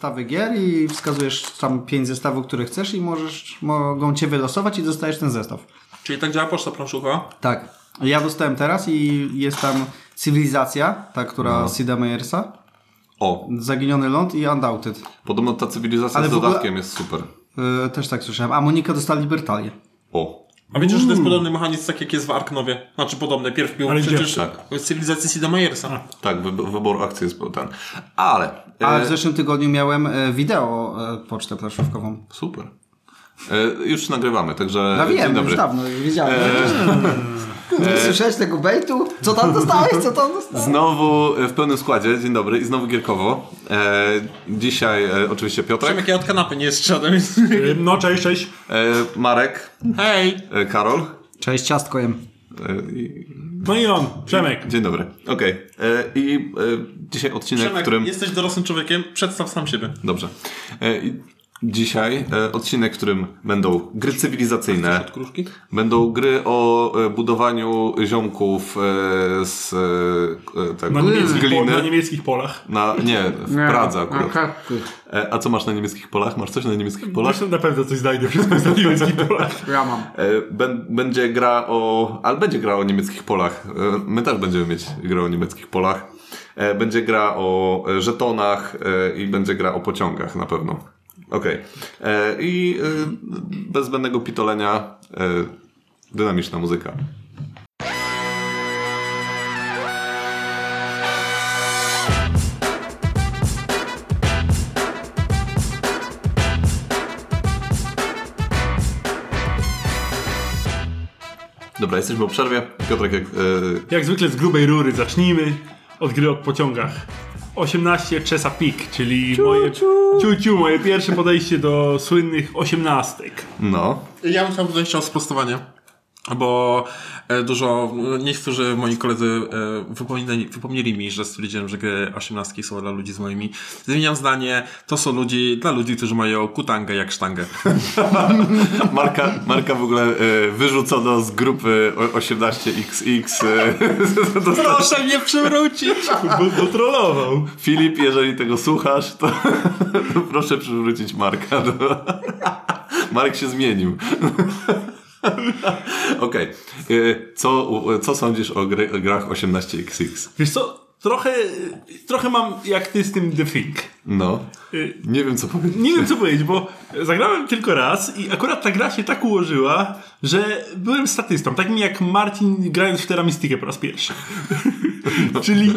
zestawy gier i wskazujesz tam pięć zestawów, które chcesz i możesz, mogą cię wylosować i dostajesz ten zestaw. Czyli tak działa poczta planszowa? Tak. Ja dostałem teraz i jest tam Cywilizacja, ta, która No. Sida Meyersa, O, Zaginiony Ląd i Undoubted. podobno ta cywilizacja Ale z w ogóle- dodatkiem jest super. Yy, też tak słyszałem. A Monika dostała Libertalię. O, A wiecie, że to jest podobny mechanizm, tak jak jest w Arknowie? Znaczy podobny. Pierw był Ale przecież Tak. cywilizacji Sida Meyersa. tak, wy, wybór akcji jest ten. Ale, Ale e, w zeszłym tygodniu miałem e, wideo e, pocztę planszówkową. super. E, już nagrywamy, także No dzień wiem, dobry. już dawno wiedziałem. Nie słyszałeś tego bejtu? Co tam dostałeś? Co tam dostałeś? Znowu e, w pełnym składzie, dzień dobry i znowu Gierkowo. E, dzisiaj e, oczywiście Piotrek, Przemek, ja od kanapy nie zszedłem. Y, No, cześć, cześć. e, Marek, Hej! e, Karol. Cześć, ciastko jem. E, i, No i on, Przemek. dzień dobry. Okej. E, I e, dzisiaj odcinek, w Przemek, którym... jesteś dorosłym człowiekiem, przedstaw sam siebie. Dobrze. E, i dzisiaj e, odcinek, w którym będą gry cywilizacyjne, Od kruszki? będą gry o e, budowaniu ziomków e, z, e, tak, Na z niemieckich, po, gliny. na niemieckich polach. Na, nie, w Pradze akurat. Okej. E, a co masz na niemieckich polach? Masz coś na niemieckich polach? Zresztą na pewno coś znajdę, wszystko jest na niemieckich polach. Ja mam. E, bę- będzie gra o. Ale będzie gra o niemieckich polach. E, my też będziemy mieć grę o niemieckich polach. E, będzie gra o żetonach e, i będzie gra o pociągach na pewno. Okej. E, I e, bez zbędnego pitolenia e, dynamiczna muzyka. Dobra, jesteśmy po przerwie. Piotrek, jak, e, Jak zwykle z grubej rury zacznijmy od gry o pociągach. 18 Chesapeake, czyli moje, ciu, ciu, moje pierwsze podejście do słynnych osiemnastek. no. Ja bym chciał tutaj chciał sprostowanie. Bo e, dużo, niektórzy moi koledzy e, wypomnieli, wypomnieli mi, że stwierdziłem, że gry 18 są dla ludzi z moimi. Zmieniam zdanie, to są ludzi, dla ludzi, którzy mają kutangę jak sztangę. Marka, Marka w ogóle e, wyrzucono z grupy o- 18XX. E, Proszę mnie przywrócić! Bo dotrollował. Filip, jeżeli tego słuchasz, to, to proszę przywrócić Marka. Mark się zmienił. Okej. E, Co, co sądzisz o gry, grach 18XX? Wiesz co, trochę, trochę mam jak ty z tym The Thing. No. Y, Nie wiem, co powiedzieć. Nie wiem co powiedzieć, bo zagrałem tylko raz i akurat ta gra się tak ułożyła, że byłem statystą. Takim jak Marcin grając w Terramistykę po raz pierwszy. Czyli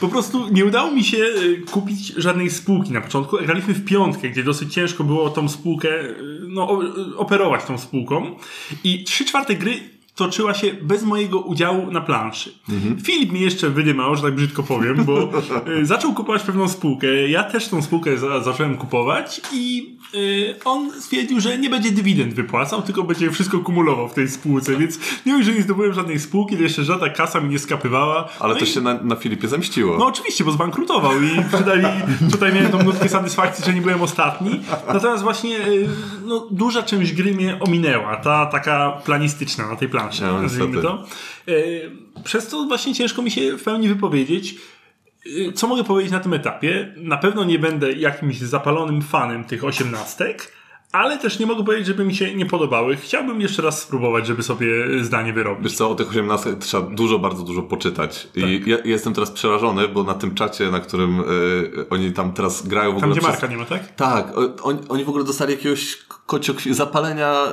po prostu nie udało mi się y, kupić żadnej spółki na początku. Graliśmy w piątkę, gdzie dosyć ciężko było tą spółkę, y, no, y, operować tą spółką. I trzy czwarte gry toczyła się bez mojego udziału na planszy. Filip mi jeszcze wydymał, że tak brzydko powiem, bo y, zaczął kupować pewną spółkę. Ja też tą spółkę za, zacząłem kupować i y, on stwierdził, że nie będzie dywidend wypłacał, tylko będzie wszystko kumulował w tej spółce, więc mimo, że nie zdobyłem żadnej spółki, to jeszcze żadna kasa mi nie skapywała. Ale no to i- się na, na Filipie zemściło. no oczywiście, bo zbankrutował i przydali, tutaj miałem tą nutkę satysfakcji, że nie byłem ostatni. Natomiast właśnie y, no, duża część gry mnie ominęła, ta taka planistyczna na tej planszy, No, nazwijmy to. Y, Przez to właśnie ciężko mi się w pełni wypowiedzieć. Y, Co mogę powiedzieć na tym etapie? Na pewno nie będę jakimś zapalonym fanem tych osiemnastek, ale też nie mogę powiedzieć, żeby mi się nie podobały. Chciałbym jeszcze raz spróbować, żeby sobie zdanie wyrobić. Wiesz co, o tych 18 trzeba dużo, bardzo dużo poczytać. I ja, jestem teraz przerażony, bo na tym czacie, na którym e, oni tam teraz grają w Tam, ogóle gdzie przez... Marka nie ma, tak? Tak, o- oni, w ogóle dostali jakiegoś kociok zapalenia,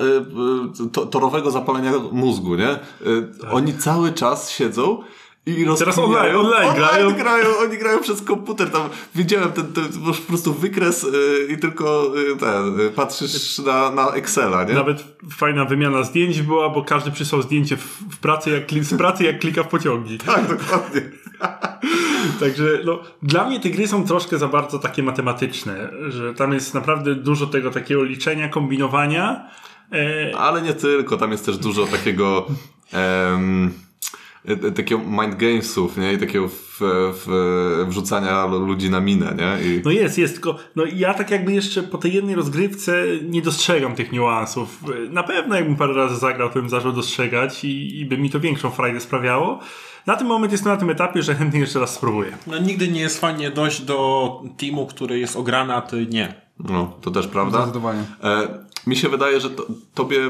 y, y, to, torowego zapalenia mózgu, nie? Y, Oni cały czas siedzą i rozkminiają. online- online grają. grają. Oni grają przez komputer, tam widziałem ten, ten po prostu wykres y, i tylko y, ten, y, patrzysz na, na Excela, nie? Nawet fajna wymiana zdjęć była, bo każdy przysłał zdjęcie w, w pracy, jak, z pracy, jak klika w pociągi. Tak, dokładnie. Także no, dla mnie te gry są troszkę za bardzo takie matematyczne, że tam jest naprawdę dużo tego takiego liczenia, kombinowania. E, Ale nie tylko, tam jest też dużo takiego em, takiego mind gamesów, nie? I takiego w, w, wrzucania ludzi na minę, nie? I, no jest, jest, tylko no, ja tak jakby jeszcze po tej jednej rozgrywce nie dostrzegam tych niuansów. Na pewno jakbym parę razy zagrał, to bym zaczął dostrzegać i, i by mi to większą frajdę sprawiało. Na ten moment jestem na tym etapie, że chętnie jeszcze raz spróbuję. No, nigdy nie jest fajnie dojść do teamu, który jest ograny, a ty nie. No, to też prawda. Zdecydowanie. E, mi się wydaje, że to, tobie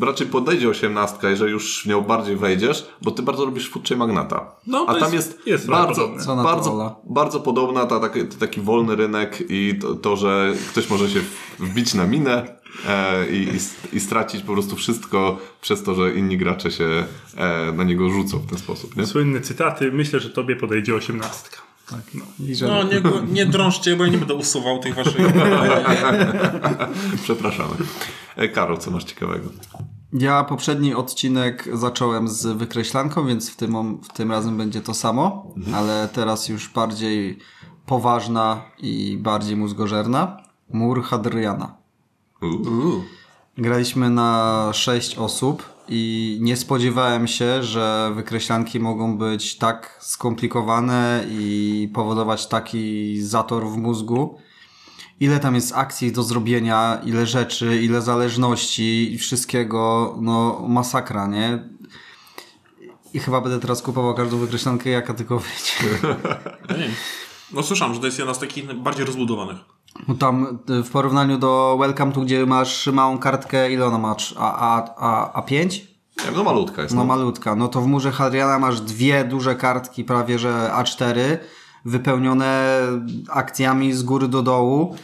e, raczej podejdzie osiemnastka, jeżeli już w nią bardziej wejdziesz, bo ty bardzo lubisz Chain Magnata. No, A tam jest- jest, bardzo, bardzo, Ola? bardzo podobna ta, taki, taki wolny rynek i to, to że ktoś może się wbić na minę e, i, i stracić po prostu wszystko przez to, że inni gracze się e, na niego rzucą w ten sposób. Nie? Słynne cytaty. Myślę, że tobie podejdzie osiemnastka. Tak. I że No nie, nie drążcie, bo ja nie będę usuwał tych waszych... Przepraszamy. E, Karol, co masz ciekawego? Ja poprzedni odcinek zacząłem z wykreślanką, więc w tym, w tym razem będzie to samo, ale teraz już bardziej poważna i bardziej mózgożerna. Mur Hadriana. U. Graliśmy na 6 osób i nie spodziewałem się, że wykreślanki mogą być tak skomplikowane i powodować taki zator w mózgu. Ile tam jest akcji do zrobienia, ile rzeczy, ile zależności i wszystkiego, no masakra, nie? I chyba będę teraz kupował każdą wykreślankę, jaka tylko wyjdzie. Wiem. No słyszałem, że to jest jedna z takich bardziej rozbudowanych. No tam y, w porównaniu do Welcome tu, gdzie masz małą kartkę, ile ona ma? A, a, a, A5? Nie no malutka jest. No No. malutka. No to w murze Hadriana masz dwie duże kartki, prawie że A4, wypełnione akcjami z góry do dołu.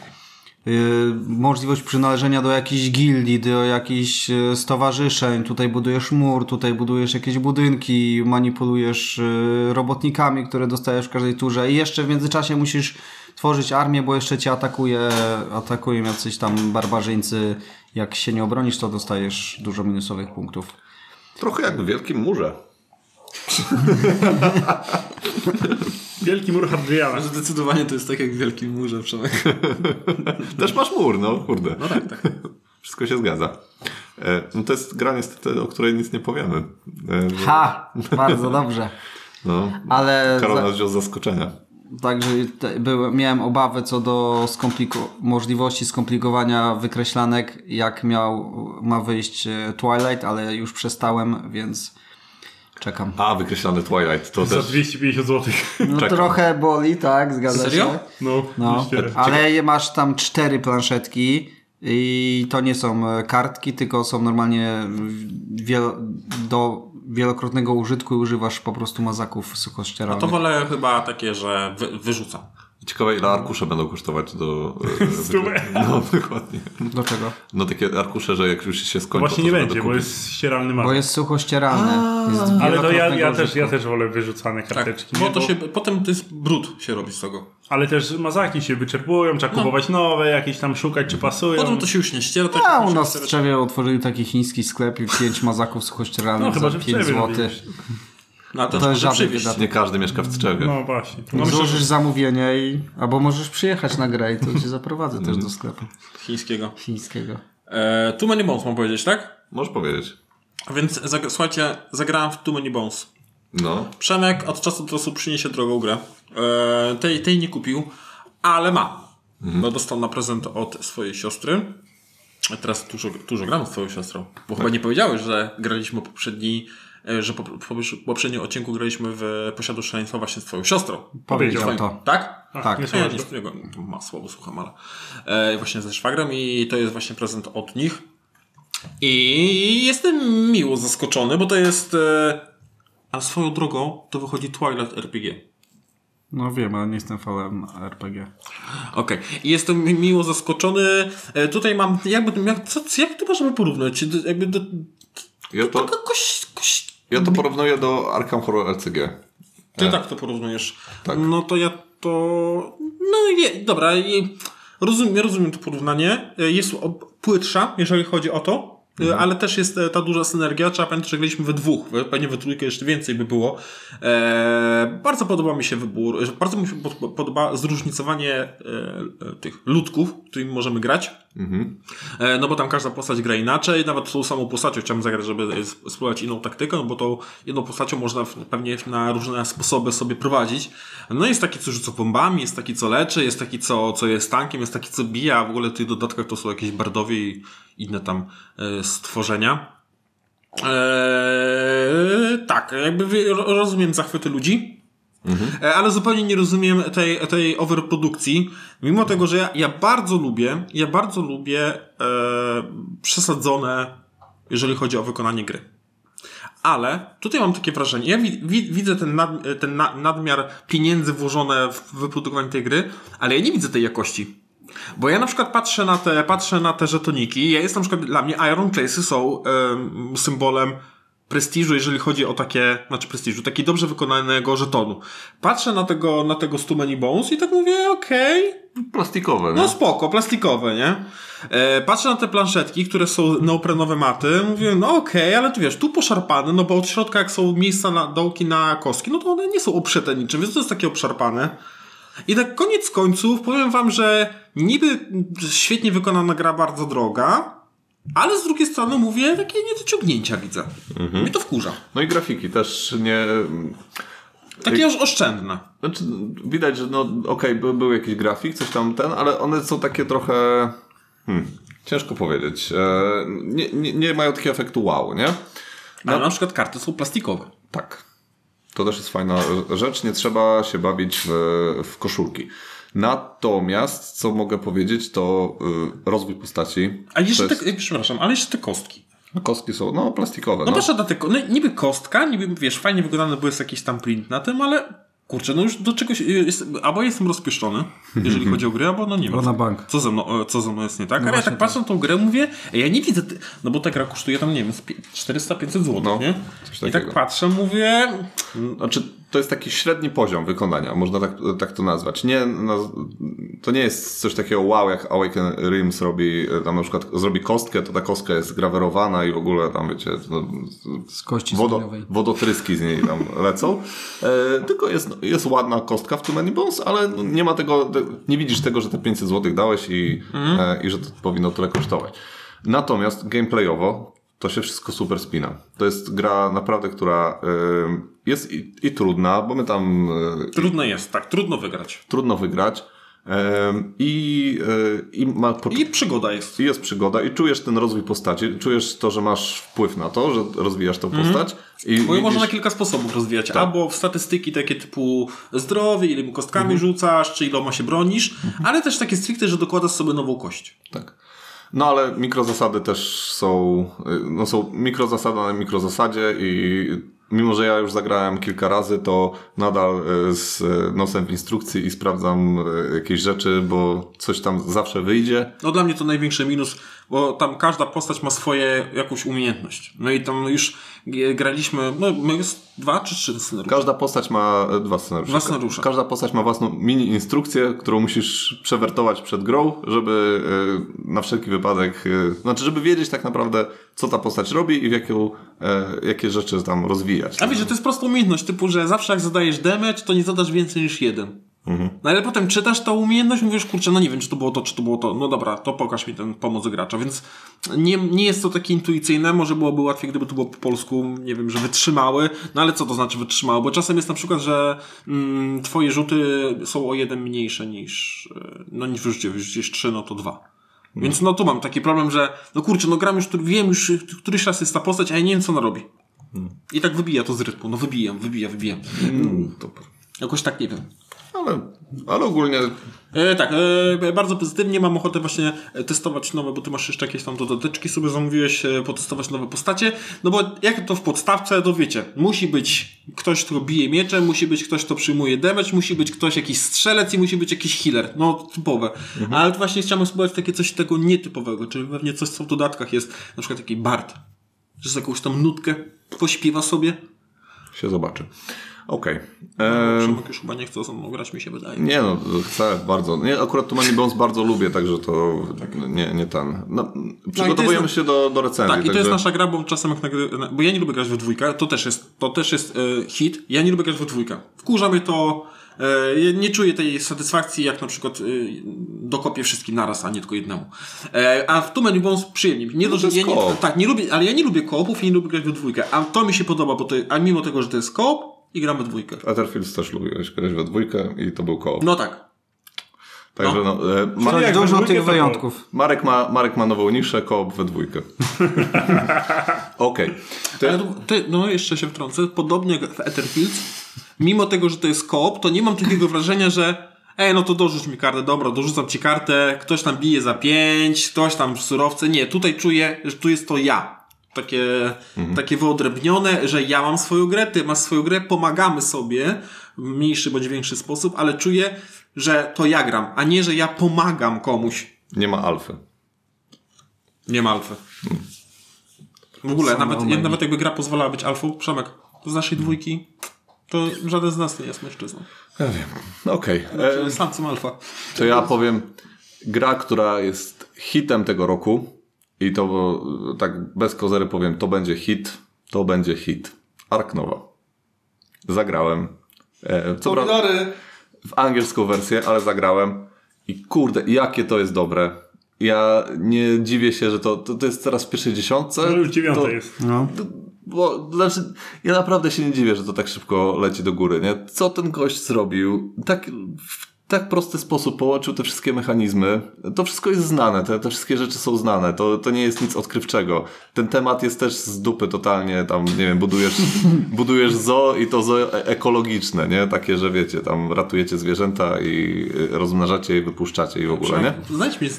Yy, możliwość przynależenia do jakiejś gildii, do jakichś yy, stowarzyszeń. Tutaj budujesz mur, tutaj budujesz jakieś budynki, manipulujesz yy, robotnikami, które dostajesz w każdej turze i jeszcze w międzyczasie musisz tworzyć armię, bo jeszcze cię atakuje, atakują jacyś tam barbarzyńcy. Jak się nie obronisz, to dostajesz dużo minusowych punktów. Trochę jak w Wielkim Murze. Wielki mur Hadriana. Zdecydowanie to jest tak jak w Wielkim Murze, Przemek. Też masz mur, no kurde. No tak, tak. Wszystko się zgadza. E, no to jest gra niestety, o której nic nie powiemy. E, Ha! Bardzo dobrze. No. Ale Karol za, nas wziął z zaskoczenia. Także te, były, miałem obawy co do skompliko- możliwości skomplikowania wykreślanek, jak miał, ma wyjść e, Twilight, ale już przestałem, więc czekam. A, wykreślany Twilight. To Za też 250 zł. No czekam. trochę boli, tak, zgadza Serio? się. No, No, myślę. ale masz tam cztery planszetki i to nie są e, kartki, tylko są normalnie do wielokrotnego użytku i używasz po prostu mazaków A suchościeralnych. to wolę chyba takie, że wy, wyrzucam. Ciekawe ile arkusze będą kosztować do... e, Stówę. No, dokładnie. Do czego? No takie arkusze, że jak już się skończą, Właśnie to nie będzie, bo jest ścieralny Bo mazak. jest suchościeralne. Jest Ale to ja, ja, też, ja też wolę wyrzucane Tak, karteczki. bo nie? to się, potem to jest brud się robi z tego. Ale też mazaki się wyczerpują, trzeba kupować nowe, jakieś tam szukać, czy pasują. Potem to się już nie ściera. Tak A jak u nas w. Trzewie otworzyli taki chiński sklep i pięć mazaków suchościeralnych No chyba, za że w 5 Trzewie zł. No, to, to jest żaden wydatek. Nie każdy mieszka w Tczewie. No właśnie. No Złożysz że zamówienie i... Albo możesz przyjechać na grę i to cię zaprowadzę też do sklepu chińskiego. chińskiego. E, Too Many Bones mam powiedzieć, tak? Możesz powiedzieć. A Więc zag- słuchajcie, zagrałem w Too Many Bones. No. Przemek od czasu do czasu przyniesie drogą grę. E, tej, tej nie kupił, ale ma. No dostał na prezent od swojej siostry. A Teraz dużo, dużo gram z twoją siostrą. Bo chyba nie powiedziałeś, że graliśmy poprzedni, że po, po, po poprzednim odcinku graliśmy w Posiadu Szaleństwa właśnie z twoją siostrą. Powiedział Twoim- to. Tak? Ach, Tak. nie Nie, nie, niego ma słabo słucham, ale e, właśnie ze szwagrem i to jest właśnie prezent od nich. I jestem miło zaskoczony, bo to jest e, a swoją drogą to wychodzi Twilight RPG. No wiem, ale nie jestem fanem RPG. Okej. I jestem mi- miło zaskoczony. E, tutaj mam, jakby, jak, co, jak to możemy porównać? Do, jakby do, Ja to, taka koś, koś, ja to porównuję do Arkham Horror LCG. Ty tak to porównujesz. Tak. No to ja to. No nie, dobra. Rozumiem, rozumiem to porównanie. E, Jest płytsza, jeżeli chodzi o to. E, Ale też jest e, ta duża synergia. Trzeba pamiętać, że graliśmy we dwóch. Pewnie we trójkę jeszcze więcej by było. E, bardzo podoba mi się wybór. Bardzo mi się pod- podoba zróżnicowanie e, e, tych ludków, którymi możemy grać. E, No bo tam każda postać gra inaczej, nawet tą samą postacią chciałbym zagrać, żeby sp- spróbować inną taktykę, no bo tą jedną postacią można w- pewnie na różne sposoby sobie prowadzić. No jest taki, co rzuca bombami, jest taki, co leczy, jest taki, co, co jest tankiem, jest taki, co bije, a w ogóle w tych dodatkach to są jakieś bardowie i inne tam e, stworzenia. Eee, tak, jakby rozumiem zachwyty ludzi, e, ale zupełnie nie rozumiem tej, tej overprodukcji. Mimo tego, że ja, ja bardzo lubię, ja bardzo lubię e, przesadzone, jeżeli chodzi o wykonanie gry. Ale tutaj mam takie wrażenie, ja wi- wi- widzę ten, nad, ten na, nadmiar pieniędzy włożone w wyprodukowanie tej gry, ale ja nie widzę tej jakości. Bo ja na przykład patrzę na te, patrzę na te żetoniki. Ja jest na przykład, dla mnie Iron Place'y są em, symbolem prestiżu, jeżeli chodzi o takie, znaczy prestiżu, taki dobrze wykonanego żetonu. Patrzę na tego, na tego Stu Many Bones i tak mówię, okej, Plastikowe, nie? no spoko, plastikowe, nie? E, patrzę na te planszetki, które są neoprenowe maty, mówię, no okej, ale tu wiesz, tu poszarpane, no bo od środka jak są miejsca na dołki na kostki, no to one nie są obszyte niczym, więc to jest takie obszarpane. I tak koniec końców powiem wam, że niby świetnie wykonana gra, bardzo droga, ale z drugiej strony mówię, takie niedociągnięcia widzę. Mnie to wkurza. No i grafiki też nie... Takie już oszczędne. Znaczy, widać, że no okej, by, był jakiś grafik, coś tam ten, ale one są takie trochę... Hmm, ciężko powiedzieć. E, nie, nie, nie mają takiego efektu wow, nie? Ale na przykład karty są plastikowe. Tak. To też jest fajna rzecz. Nie trzeba się bawić w, w koszulki. Natomiast, co mogę powiedzieć, to y, rozwój postaci. A jeszcze To te, jest- przepraszam, ale jeszcze te kostki. Kostki są, no, plastikowe. No No, te, ko- no, niby kostka, niby wiesz, fajnie wykonany był jest jakiś tam print na tym, ale kurczę, no już do czegoś, jest, albo jestem rozpieszczony, jeżeli chodzi o grę, albo no nie wiem. Na bank. Co ze mną, co ze mną jest nie tak? No ale ja tak patrzę na tą grę, mówię, ja nie widzę, ty... no bo ta gra kosztuje tam, nie wiem, z pie- 400-500 zł, No, nie? coś I tak patrzę, mówię, Znaczy, to jest taki średni poziom wykonania, można tak, tak to nazwać. Nie, no, to nie jest coś takiego wow, jak Awaken Rims robi, e, tam na przykład zrobi kostkę, to ta kostka jest grawerowana i w ogóle tam, wiecie, no, Z kości wodo, wodotryski z niej tam lecą. E, tylko jest, jest ładna kostka w Too Bones, ale nie ma tego, te- nie widzisz tego, że te 500 zł dałeś i, e, i że to powinno tyle kosztować. Natomiast gameplayowo to się wszystko super spina. To jest gra naprawdę, która e, jest i, i trudna, bo my tam e, trudno jest, tak, trudno wygrać. trudno wygrać. E, I, e, i ma I przygoda jest. i jest przygoda i czujesz ten rozwój postaci, czujesz to, że masz wpływ na to, że rozwijasz tą postać. I Bo widzisz- można na kilka sposobów rozwijać. Tak. Albo w statystyki takie typu zdrowie, ile kostkami Mhm. rzucasz, czy iloma się bronisz, ale też takie stricte, że dokładasz sobie nową kość. Tak. No ale mikrozasady też są, y, no są mikrozasada na mikrozasadzie i mimo, że ja już zagrałem kilka razy, to nadal y, z y, nosem w instrukcji i sprawdzam y, jakieś rzeczy, bo coś tam zawsze wyjdzie. No dla mnie to największy minus, bo tam każda postać ma swoje jakąś umiejętność. No i tam już graliśmy, no jest dwa czy trzy scenariusze. Każda postać ma e, dwa scenariusze. Dwa scenariusze. Każda postać ma własną mini instrukcję, którą musisz przewertować przed grą, żeby e, na wszelki wypadek, e, znaczy żeby wiedzieć tak naprawdę, co ta postać robi i w jaką, jakie rzeczy tam rozwijać. A wiesz, że to jest prosta umiejętność, typu, że zawsze jak zadajesz damage, to nie zadasz więcej niż jeden. No ale potem czytasz tą umiejętność, mówisz, kurczę, no nie wiem, czy to było to, czy to było to. No dobra, to pokaż mi ten pomoc gracza, więc nie, nie jest to takie intuicyjne, może byłoby łatwiej, gdyby to było po polsku, nie wiem, że wytrzymały, no ale co to znaczy wytrzymały? Bo czasem jest na przykład, że mm, twoje rzuty są o jeden mniejsze niż, e, no niż wyrzucie, wyrzucisz trzy, no to dwa. Więc no tu mam taki problem, że no kurczę, no gram już, wiem już, któryś raz jest ta postać, a ja nie wiem, co ona robi. I tak wybija to z rytmu. No wybijam, wybija, wybijam. Mm. Jakoś tak nie wiem. Ale, ale ogólnie E, tak, e, bardzo pozytywnie. Mam ochotę właśnie e, testować nowe, bo ty masz jeszcze jakieś tam dodateczki sobie zamówiłeś, e, potestować nowe postacie. No bo jak to w podstawce, to wiecie, musi być ktoś, kto bije mieczem, musi być ktoś, kto przyjmuje damage, musi być ktoś jakiś strzelec i musi być jakiś healer. No, typowe. Ale tu właśnie chciałem spróbować takie coś tego nietypowego, czyli pewnie coś, co w dodatkach jest, na przykład taki bard. Że z jakąś tam nutkę pośpiewa sobie. się zobaczy. Okej. No, Em, Przemek już chyba nie chce ze mną grać, mi się wydaje. Nie no, chcę bardzo. Nie, akurat tu Money Bones bardzo lubię, także to nie, nie ten. No, przygotowujemy jest- się do, do recenzji. Tak, i to także... jest nasza gra, bo czasem jak nagry... na- Bo ja nie lubię grać we dwójkę, to też jest, to też jest e, hit. Ja nie lubię grać we dwójkę. Wkurza mnie to... E, nie czuję tej satysfakcji, jak na przykład e, dokopię wszystkim naraz, a nie tylko jednemu. E, a w Too Many Bones przyjemnie. Nie No to jest ja nie. Tak, nie lubię, ale ja nie lubię koopów i nie lubię grać we dwójkę. A to mi się podoba, bo to, a mimo tego, że to jest koop i gram we dwójkę. Etherfields też lubiłeś grać we dwójkę i to był koop. No tak. Także no, e, Ma- Czyli jak Dużo tych wyjątków. Marek, ma, Marek ma nową niszę, koop we dwójkę. Okej. Ale ty, no jeszcze się wtrącę, podobnie jak w Etherfields, mimo tego, że to jest koop, to nie mam takiego wrażenia, że ej, no to dorzuć mi kartę, dobra, dorzucam ci kartę, ktoś tam bije za pięć, ktoś tam surowce. Nie, tutaj czuję, że tu jest to ja. Takie, takie wyodrębnione, że ja mam swoją grę, ty masz swoją grę, pomagamy sobie w mniejszy bądź większy sposób, ale czuję, że to ja gram, a nie, że ja pomagam komuś. Nie ma alfy. Nie ma alfy. W ogóle, Same nawet, nawet jakby gra pozwalała być alfą, Przemek, z naszej dwójki, to żaden z nas nie jest mężczyzną. Ja wiem. Okej. E, Sam są alfa. To ja powiem, gra, która jest hitem tego roku i to tak bez kozery powiem, to będzie hit, to będzie hit. Ark Nova. Zagrałem. E, co prawda w angielską wersję, ale zagrałem i kurde, jakie to jest dobre. Ja nie dziwię się, że to, to, to jest teraz w pierwszej dziesiątce. No już dziewiąte to, jest. No. Bo, znaczy, ja naprawdę się nie dziwię, że to tak szybko leci do góry, nie? Co ten gość zrobił? Tak, w tak prosty sposób połączył te wszystkie mechanizmy. To wszystko jest znane, te, te wszystkie rzeczy są znane. To, to nie jest nic odkrywczego. Ten temat jest też z dupy totalnie, tam, nie wiem, budujesz, budujesz zoo i to zoo e- ekologiczne, nie? Takie, że wiecie, tam ratujecie zwierzęta i y, rozmnażacie i wypuszczacie i w ogóle, nie? Znajdź mi,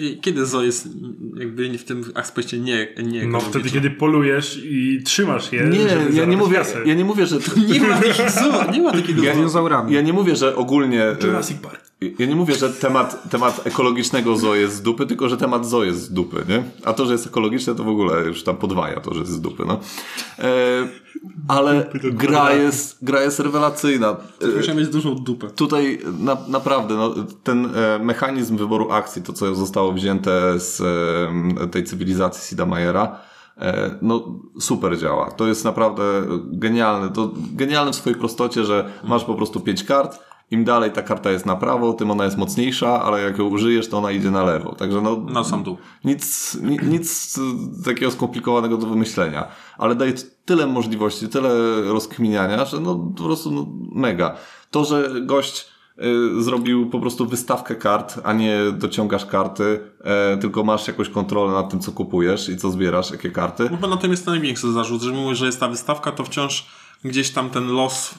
e, kiedy Zo jest jakby w tym aspekcie nie, nie No wtedy, kiedy polujesz i trzymasz je, Nie, żeby ja nie mówię, kasę. ja nie mówię, że... Nie ma takich Zo, nie ma takiego Ja, ja nie mówię, że ogólnie... y, Jurassic Park. Ja nie mówię, że temat, temat ekologicznego zoo jest z dupy, tylko że temat zoo jest z dupy, nie? A to, że jest ekologiczne, to w ogóle już tam podwaja to, że jest z dupy, no. E, ale gra jest, gra jest rewelacyjna. E, Musiałem mieć dużą dupę. Tutaj na, naprawdę no, ten e, mechanizm wyboru akcji, to co zostało wzięte z e, tej cywilizacji Sida Meiera, e, no super działa. To jest naprawdę genialne. To genialne w swojej prostocie, że masz po prostu pięć kart. Im dalej ta karta jest na prawo, tym ona jest mocniejsza, ale jak ją użyjesz, to ona idzie na lewo. Także no, Na sam dół. nic, ni, nic takiego skomplikowanego do wymyślenia, ale daje tyle możliwości, tyle rozkminiania, że no po prostu no, mega. To, że gość y, zrobił po prostu wystawkę kart, a nie dociągasz karty, e, tylko masz jakąś kontrolę nad tym, co kupujesz i co zbierasz, jakie karty. Chyba na tym jest największy zarzut, że mimo, że jest ta wystawka, to wciąż gdzieś tam ten los,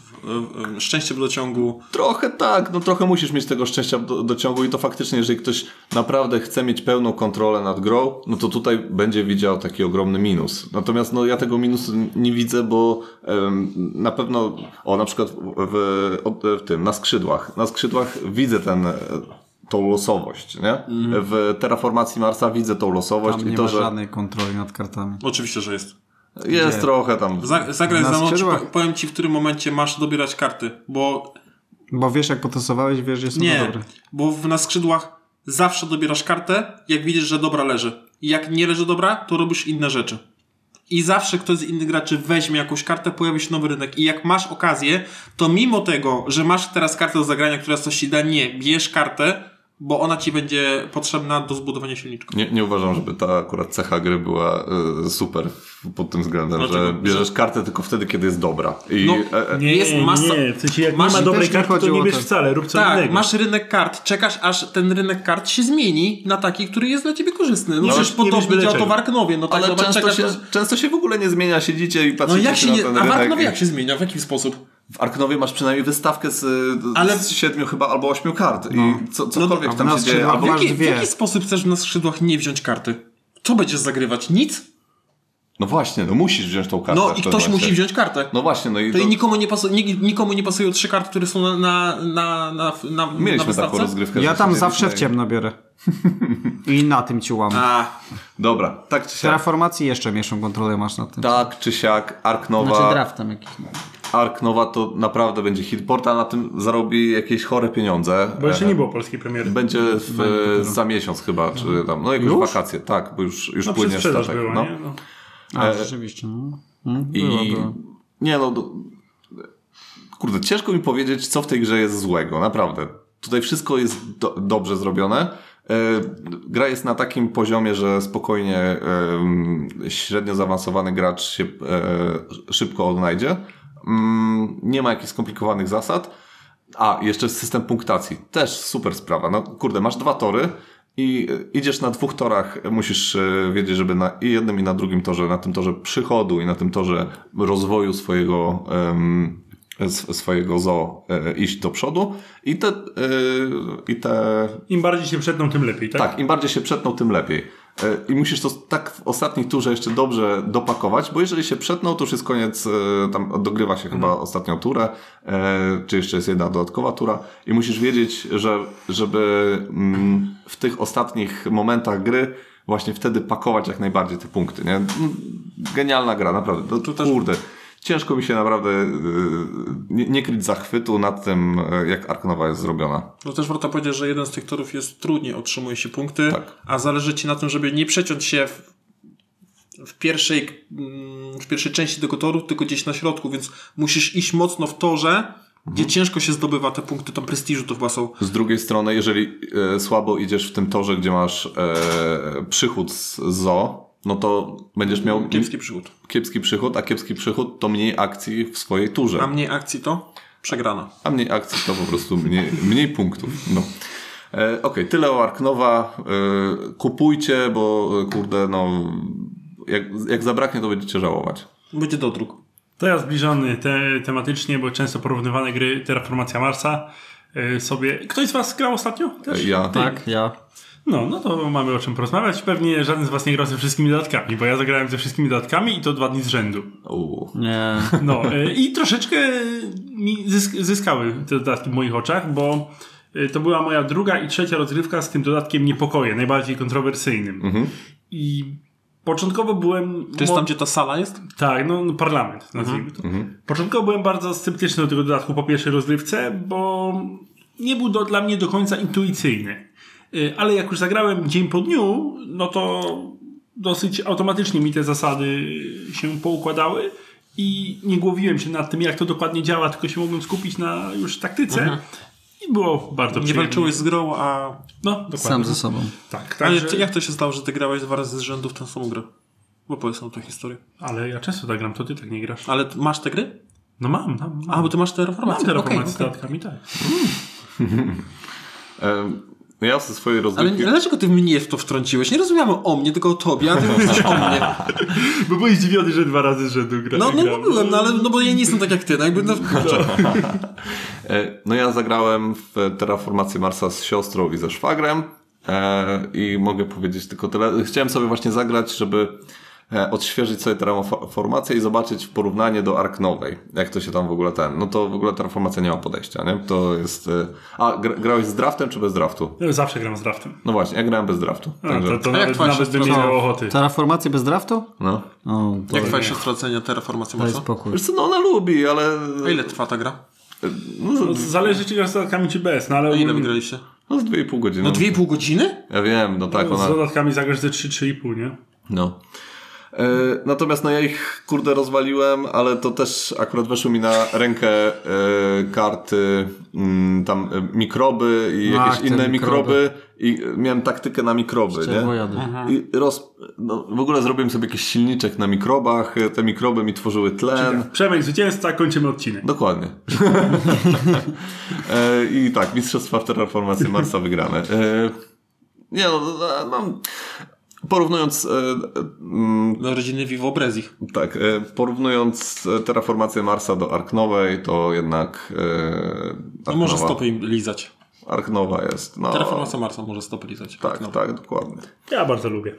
szczęście w dociągu Trochę tak, no trochę musisz mieć tego szczęścia do, do ciągu i to faktycznie, jeżeli ktoś naprawdę chce mieć pełną kontrolę nad grą, no to tutaj będzie widział taki ogromny minus. Natomiast no ja tego minusu nie widzę, bo em, na pewno, o na przykład w, w, w tym, na skrzydłach, na skrzydłach widzę ten, e, tą losowość, nie? W terraformacji Marsa widzę tą losowość Tam i nie to, ma że żadnej kontroli nad kartami. Oczywiście, że jest. Jest Gdzie? trochę tam... Za, zagraj Na za mną, powiem ci, w którym momencie masz dobierać karty, bo Bo wiesz, jak potestowałeś, wiesz, że są nie, dobre. bo w, na skrzydłach zawsze dobierasz kartę, jak widzisz, że dobra leży. I jak nie leży dobra, to robisz inne rzeczy. I zawsze ktoś z innych graczy weźmie jakąś kartę, pojawi się nowy rynek. I jak masz okazję, to mimo tego, że masz teraz kartę do zagrania, która coś ci da, nie, bierz kartę, bo ona ci będzie potrzebna do zbudowania silniczka. Nie, nie uważam, żeby ta akurat cecha gry była e, super pod tym względem, Dlaczego? że bierzesz kartę tylko wtedy, kiedy jest dobra. I, No, e, e, Nie, Jest nie, masa- nie. W sensie, jak masz- nie ma dobrej nie karty, to nie bierz to. wcale, rób co Tak, innego. masz rynek kart, czekasz aż ten rynek kart się zmieni na taki, który jest dla ciebie korzystny. No, No, przecież nie po to to w Arknowie, no tak, ale zobacz, często czekasz... się, na- często się w ogóle nie zmienia, siedzicie i No patrzycie jak się na nie... ten A w. Arknowie i- jak się zmienia? W jaki sposób? W Arknowie masz przynajmniej wystawkę z, Ale- z siedmiu chyba albo ośmiu kart i co, cokolwiek a tam w się nas dzieje. Albo... W jaki, w jaki sposób chcesz na skrzydłach nie wziąć karty? Co będziesz zagrywać? Nic? No właśnie, no musisz wziąć tą kartę. No i ktoś momencie. musi wziąć kartę. No właśnie, no i To nikomu nie, pasu, nik- nikomu nie pasują trzy karty, które są na, na, na, na, na, na Mieliśmy taką wystawce? rozgrywkę. Ja tam zawsze w ciemno biorę. I na tym ci łamę. A, Dobra, tak czy siak. Terraformacji jeszcze mniejszą kontrolę masz nad tym. Tak czy siak, Ark Nova... Znaczy draftem jakiś. Ark Nova to naprawdę będzie hit. Portal na tym zarobi jakieś chore pieniądze. Bo jeszcze E, nie było polskiej premiery. Będzie w, za miesiąc chyba, czy tam, no jakieś Już? wakacje, tak, bo już, już No płynie statek. była, no. nie? No. A, rzeczywiście. No. Mm, I Była, nie no, do, kurde, ciężko mi powiedzieć, co w tej grze jest złego, naprawdę. Tutaj wszystko jest do, dobrze zrobione. E, gra jest na takim poziomie, że spokojnie e, średnio zaawansowany gracz się e, szybko odnajdzie. Mm, nie ma jakichś skomplikowanych zasad. A, jeszcze system punktacji. Też super sprawa. No kurde, masz dwa tory i e, idziesz na dwóch torach, musisz e, wiedzieć, żeby na i jednym i na drugim torze, na tym torze przychodu i na tym torze rozwoju swojego s- swojego zoo e, iść do przodu i te, e, i te Im bardziej się przetną, tym lepiej, tak? tak, im bardziej się przetną, tym lepiej. E, I musisz to tak w ostatniej turze jeszcze dobrze dopakować, bo jeżeli się przetną, to już jest koniec, e, tam dogrywa się chyba ostatnią turę, e, czy jeszcze jest jedna dodatkowa tura i musisz wiedzieć, że żeby mm, w tych ostatnich momentach gry właśnie wtedy pakować jak najbardziej te punkty, nie? Mm, Genialna gra, naprawdę. To, Tu też- Kurde. Ciężko mi się naprawdę e, nie, nie kryć zachwytu nad tym, e, jak Ark Nova jest zrobiona. No też warto powiedzieć, że jeden z tych torów jest trudniej, otrzymuje się punkty, Tak. a zależy ci na tym, żeby nie przeciąć się w, w, pierwszej, mm, w pierwszej części tego toru, tylko gdzieś na środku, więc musisz iść mocno w torze, gdzie ciężko się zdobywa te punkty tam prestiżu, to chyba są Z drugiej strony, jeżeli e, słabo idziesz w tym torze, gdzie masz e, przychód z zoo, no to będziesz miał kiepski przychód. kiepski przychód, a kiepski przychód to mniej akcji w swojej turze. A mniej akcji to przegrana. A mniej akcji to po prostu mniej, mniej punktów. No. E, Okej, tyle o Ark Nova. E, kupujcie, bo e, kurde, no jak, jak zabraknie, to będziecie żałować. Będzie dodruk. To ja zbliżony te, tematycznie, bo często porównywane gry Terraformacja Marsa y, sobie... Ktoś z was grał ostatnio? Też? E, Ja. Tak, ja. No, no to mamy o czym porozmawiać. Pewnie żaden z was nie grał ze wszystkimi dodatkami, bo ja zagrałem ze wszystkimi dodatkami i to dwa dni z rzędu. U. Nie. No y, i troszeczkę mi zysk zyskały te dodatki w moich oczach, bo y, to była moja druga i trzecia rozgrywka z tym dodatkiem Niepokoje, najbardziej kontrowersyjnym. I początkowo byłem... To jest tam, gdzie ta sala jest? Tak, no no, parlament, nazwijmy to. Początkowo byłem bardzo sceptyczny do tego dodatku po pierwszej rozgrywce, bo nie był do, dla mnie do końca intuicyjny. Y, Ale jak już zagrałem dzień po dniu, no to dosyć automatycznie mi te zasady się poukładały i nie głowiłem się nad tym, jak to dokładnie działa, tylko się mogłem skupić na już taktyce. I było bardzo Nie walczyłeś z grą, a... No, dokładnie. Sam ze sobą. Tak, także... ty, jak to się stało, że ty grałeś dwa razy z rzędu w tę samą grę? Bo powiedz nam tę historię. Ale ja często tak gram, to ty tak nie grasz. Ale masz te gry? No mam, mam. mam. A, bo ty masz te mam reformacje. te Okej, reformacje z okej. dodatkami, tak. E, ja ze swojej Ale rozgrywki... dlaczego ty mnie w to wtrąciłeś? Nie rozumiemy o mnie, tylko o tobie, a ty mówisz o mnie. Bo byłeś zdziwiony, że dwa razy rzędu gra. No, no gram. byłem, no ale no bo ja nie jestem tak jak ty, no jakby no, E, No ja zagrałem w Terraformację Marsa z siostrą i ze szwagrem e, i mogę powiedzieć tylko tyle. Chciałem sobie właśnie zagrać, żeby odświeżyć sobie Terraformację i zobaczyć w porównanie do Ark Nowej, jak to się tam w ogóle ten. No to w ogóle Terraformacja nie ma podejścia, nie? To jest... e, A, gra, grałeś z draftem czy bez draftu? Ja zawsze gram z draftem. No właśnie, ja grałem bez draftu. A, Także, to, to A jak nawet, twoja nawet bym miał ochoty. Terraformację bez draftu? no. O, jak twoja siostra ocenia terraformację Marsa? spokój. Wiesz co, no ona lubi, ale... A ile trwa ta gra? No, No, zależy czy z dodatkami, czy bez. No, ale A ile wygraliście? no z 2,5 godziny. No 2,5 godziny? Ja wiem, no tak, Z ona... dodatkami zagrasz ze 3-3,5, nie? No. E, natomiast no ja ich kurde rozwaliłem, ale to też akurat weszły mi na rękę e, karty mm, tam e, mikroby i Ach, jakieś inne mikroby. mikroby. i miałem taktykę na mikroby, nie? I roz... no, w ogóle zrobiłem sobie jakiś silniczek na mikrobach, e, te mikroby mi tworzyły tlen. Przemek zwycięzca, kończymy odcinek. Dokładnie. e, I tak, Mistrzostwa w Terraformacji Marsa wygrane. E, nie no, no, no, porównując e, e, mm, Do rodziny Vivo Brezich. tak, e, porównując e, terraformację Marsa do Ark Nowej, to jednak e, No może stopy im lizać. Ark Nowa jest. No, Terraformacja Marsa może stopy lizać. tak, no. tak, dokładnie. Ja bardzo lubię.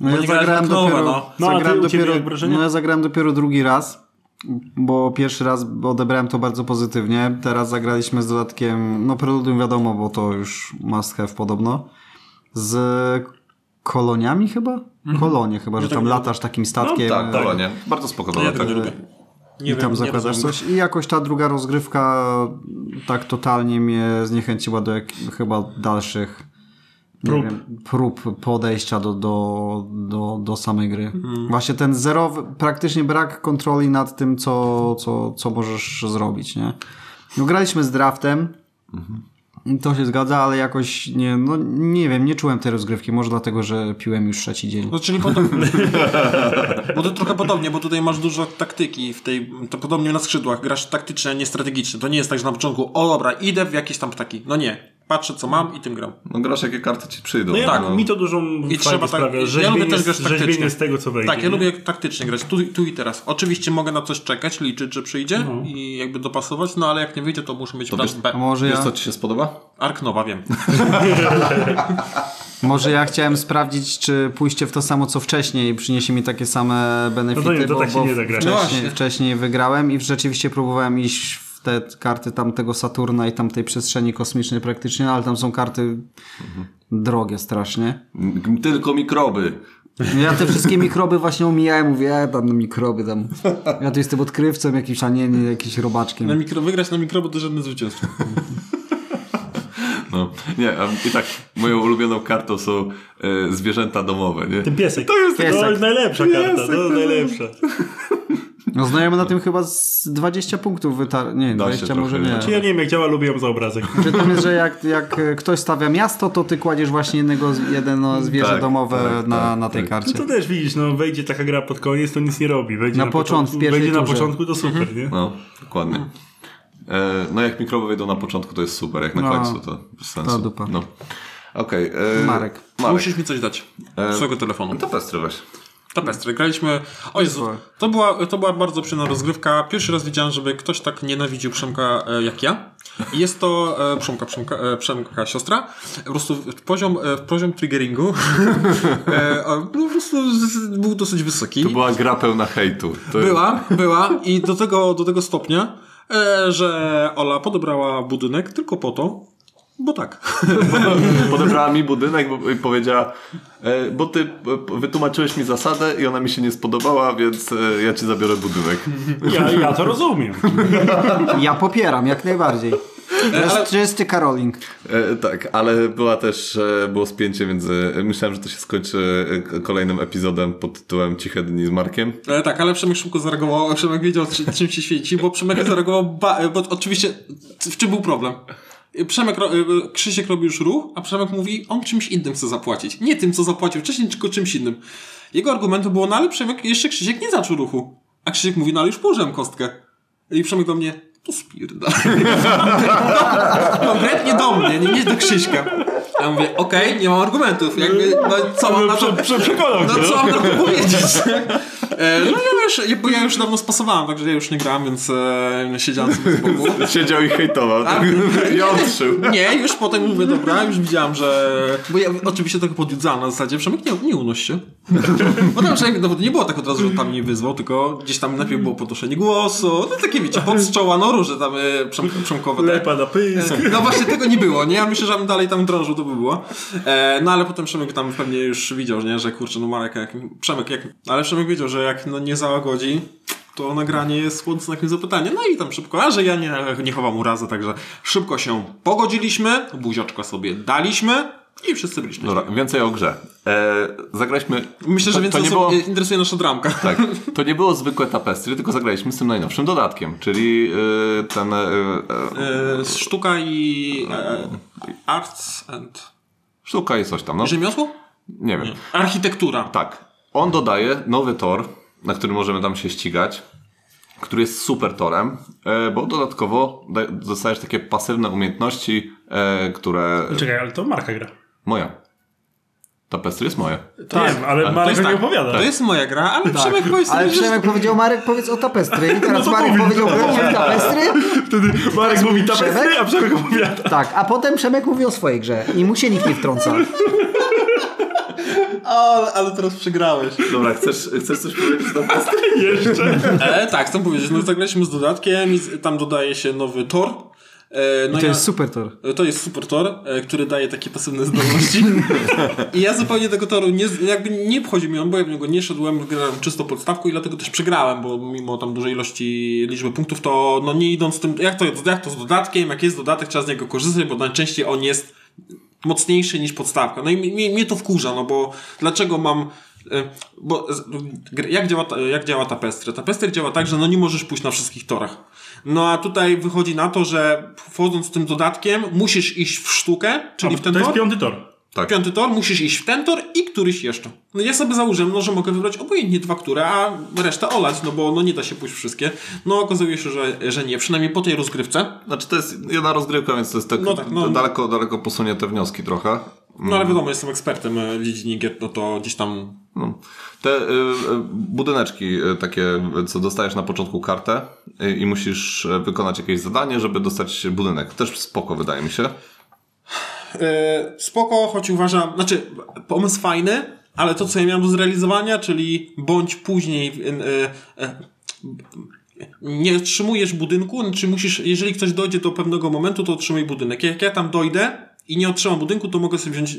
No ja zagrałem dopiero, no. No, zagrałem ciebie dopiero, no ja zagrałem dopiero drugi raz, bo pierwszy raz odebrałem to bardzo pozytywnie. Teraz zagraliśmy z dodatkiem, no preludium wiadomo, bo to już must have podobno. Z koloniami chyba? Kolonie chyba, że tak tam latasz takim statkiem. Tak, e, Kolonie. Bardzo spoko No ja lubię. Nie I wiem, tam zakładasz coś. I jakoś ta druga rozgrywka tak totalnie mnie zniechęciła do jak, chyba dalszych Prób. Wiem, prób podejścia do, do, do, do samej gry. Mhm. Właśnie ten zerowy, praktycznie brak kontroli nad tym, co, co, co możesz zrobić, nie? No graliśmy z draftem. To się zgadza, ale jakoś nie, no nie wiem, nie czułem tej rozgrywki. Może dlatego, że piłem już trzeci dzień. No, czyli podobnie. bo to trochę podobnie, bo tutaj masz dużo taktyki w tej, to podobnie na skrzydłach, grasz taktycznie, nie strategicznie. To nie jest tak, że na początku, o dobra, idę w jakieś tam ptaki. No nie. Patrzę co mam i tym gram. No grasz jakie karty ci przyjdą. No ja, Tak, tak, mi to dużą I I trzeba tak- sprawia. ja lubię też grać taktycznie. z tego, co wejdzie. Tak, ja lubię taktycznie grać, tu, tu i teraz. Oczywiście mogę na coś czekać, liczyć, że przyjdzie i jakby dopasować, no ale jak nie wyjdzie, to muszę mieć plan wiesz- B. A może Wiesz ja, co ci się spodoba? Ark Nowa, wiem. może ja chciałem sprawdzić, czy pójście w to samo co wcześniej przyniesie mi takie same benefity, No to nie, to bo, tak się bo nie da grać. No Wcześniej, wcześniej wygrałem i rzeczywiście próbowałem iść w te karty tamtego Saturna i tamtej przestrzeni kosmicznej praktycznie, no, ale tam są karty drogie strasznie. Tylko mikroby. Ja te wszystkie mikroby właśnie omijałem, mówię, ja tam na mikroby tam. Ja tu jestem odkrywcą jakimś, a nie, nie jakimś robaczkiem. Na mikro, wygrać na mikro, bo to żadne zwycięstwo. No. Nie, a i tak moją ulubioną kartą są e, zwierzęta domowe, nie? Ten piesek. To jest, Piesek. najlepsza karta. To jest najlepsza. No znajomy na tym chyba z 20 punktów wytar... Nie, Da się 20 trochę, może nie? nie. Czy ja nie wiem, jak działa, lubię ją za obrazek. Czy tam jest, że jak, jak e, ktoś stawia miasto, to ty kładziesz właśnie jednego, jedno zwierzę Tak, domowe tak, na, tak, na tej tak. karcie. No to też widzisz, no wejdzie taka gra pod koniec, to nic nie robi. Wejdzie Na na, początku, wejdzie na turze. początku, to super, nie? No, dokładnie. E, no jak mikroby wejdą na początku, to jest super, jak na No, końcu, to bez sensu. to dupa. No. Okej. e, Marek. Marek. Musisz mi coś dać. Swojego telefonu. To pestry weź. Tapestry. Graliśmy. O Jezu, to była, to była bardzo przyjemna rozgrywka. Pierwszy raz widziałem, żeby ktoś tak nienawidził Przemka e, jak ja. I jest to e, Przemka, Przemka, e, Przemka siostra. Po prostu poziom, e, poziom triggeringu e, no, po prostu z- był dosyć wysoki. To była gra pełna hejtu. To Była, była i do tego, do tego stopnia, e, że Ola podobrała budynek tylko po to, bo tak. Podebrała mi budynek bo, i powiedziała, e, bo ty e, wytłumaczyłeś mi zasadę i ona mi się nie spodobała, więc e, ja ci zabiorę budynek. Ja, ja to rozumiem. Ja popieram, jak najbardziej. Ale- czysty Karoling. E, tak, ale była też, e, było spięcie między, myślałem, że to się skończy kolejnym epizodem pod tytułem Ciche dni z Markiem. E, tak, ale Przemek szybko zareagował, Przemek wiedział czy, czym się świeci, bo Przemek zareagował, ba- bo oczywiście w czym był problem? Przemek, ro- e, Krzysiek robi już ruch, a Przemek mówi, on czymś innym chce zapłacić. Nie tym, co zapłacił wcześniej, tylko czymś innym. Jego argumentem było, no ale Przemek, jeszcze Krzysiek nie zaczął ruchu. A Krzysiek mówi, no ale już położyłem kostkę. I Przemek do mnie, to spierdala. Konkretnie do mnie, nie, nie do Krzyśka. A ja mówię, okej, nie mam argumentów. Jakby, no co mam na to... Prze- prze- Przekonał No co no. mam na to powiedzieć? E, no ja już, bo ja już dawno spasowałem, także ja już nie grałem, więc e, siedziałem sobie z boku. Siedział i hejtował. Tak? Jątrzył. Nie, już potem mówię, dobra, już widziałem, że... Bo ja oczywiście tego podjudzałem na zasadzie, Przemek, nie, nie unoś się. Bo tam Przemek, no, nie było tak od razu, że tam mnie wyzwał, tylko gdzieś tam najpierw było podnoszenie głosu, no takie wiecie, pod czoła, no róże tam e, przem, przemkowe. te. Lepa na pysk. No właśnie tego nie było, nie? Ja myślę, że bym dalej tam drążył, to by było. E, no ale potem Przemek tam pewnie już widział, nie? że kurczę, no Marek, jak, Przemek, jak, ale Przemek wiedział, że jak no, nie załagodzi, to nagranie jest pod znakiem zapytania. No i tam szybko, a że ja nie, nie chowam urazy, także szybko się pogodziliśmy, buziaczka sobie daliśmy i wszyscy byli szczęśliwi. Dobra, więcej o grze. E, zagraliśmy... Myślę, że to, więcej to nie było, interesuje nasza dramka. Tak, to nie było zwykłe tapestry, tylko zagraliśmy z tym najnowszym dodatkiem, czyli e, ten... E, E, sztuka i arts and... sztuka i coś tam, no. Rzemiosło? Nie wiem. Architektura. Tak. On dodaje nowy tor, na którym możemy tam się ścigać, który jest super torem, e, bo dodatkowo da- dostajesz takie pasywne umiejętności, e, które... Czekaj, ale to Marka gra. Moja. Tapestry jest moja. To wiem, ale To Marek jest, nie tak, opowiada. to jest moja gra, ale Przemek powiedz Ale sobie, że- Przemek powiedział, Marek powiedz o tapestry. I teraz to Marek powiedz, powiedział, to o tapestry. Wtedy Marek mówi tapestry, Przemek? a Przemek opowiada. Tak, a potem Przemek mówi o swojej grze. I mu się nikt nie wtrąca. Ale, ale teraz przegrałeś. Dobra, chcesz, chcesz coś powiedzieć na tapestry? Jeszcze. E, tak, chcę powiedzieć, no zagraliśmy z dodatkiem i tam dodaje się nowy tor. E, no To ja- jest super tor. e, To jest super tor, e, który daje takie pasywne zdolności. I ja zupełnie tego toru nie, jakby nie wchodzi mi on, bo ja w niego nie szedłem, grałem czysto podstawku i dlatego też przegrałem, bo mimo tam dużej ilości liczby punktów, to no nie idąc z tym, jak to, jak to z dodatkiem, jak jest dodatek, trzeba z niego korzystać, bo najczęściej on jest mocniejszy niż podstawka. No i mi- mnie to wkurza, no bo dlaczego mam. e, Bo jak działa, ta- jak działa tapestry? Tapestry działa tak, że no nie możesz pójść na wszystkich torach. No a tutaj wychodzi na to, że wchodząc z tym dodatkiem, musisz iść w sztukę, czyli A, w ten to jest tor. piąty tor. Tak. Piąty tor, musisz iść w ten tor i któryś jeszcze. No ja sobie założyłem, no, że mogę wybrać obojętnie dwa, które, a resztę olać, no bo no nie da się pójść wszystkie. No okazuje się, że, że nie, przynajmniej po tej rozgrywce. Znaczy to jest jedna rozgrywka, więc to jest tak, No tak, no. daleko, daleko posunie te wnioski trochę. No ale wiadomo, jestem ekspertem e, w dziedzinie gier, no to gdzieś tam No. Te y, budyneczki takie, co dostajesz na początku kartę i musisz wykonać jakieś zadanie, żeby dostać budynek. Też spoko wydaje mi się. E, spoko, choć uważam, znaczy pomysł fajny, ale to co ja miałem do zrealizowania, czyli bądź później e, e, nie otrzymujesz budynku, znaczy musisz, jeżeli ktoś dojdzie do pewnego momentu, to otrzymuj budynek. Jak ja tam dojdę i nie otrzymam budynku, to mogę sobie wziąć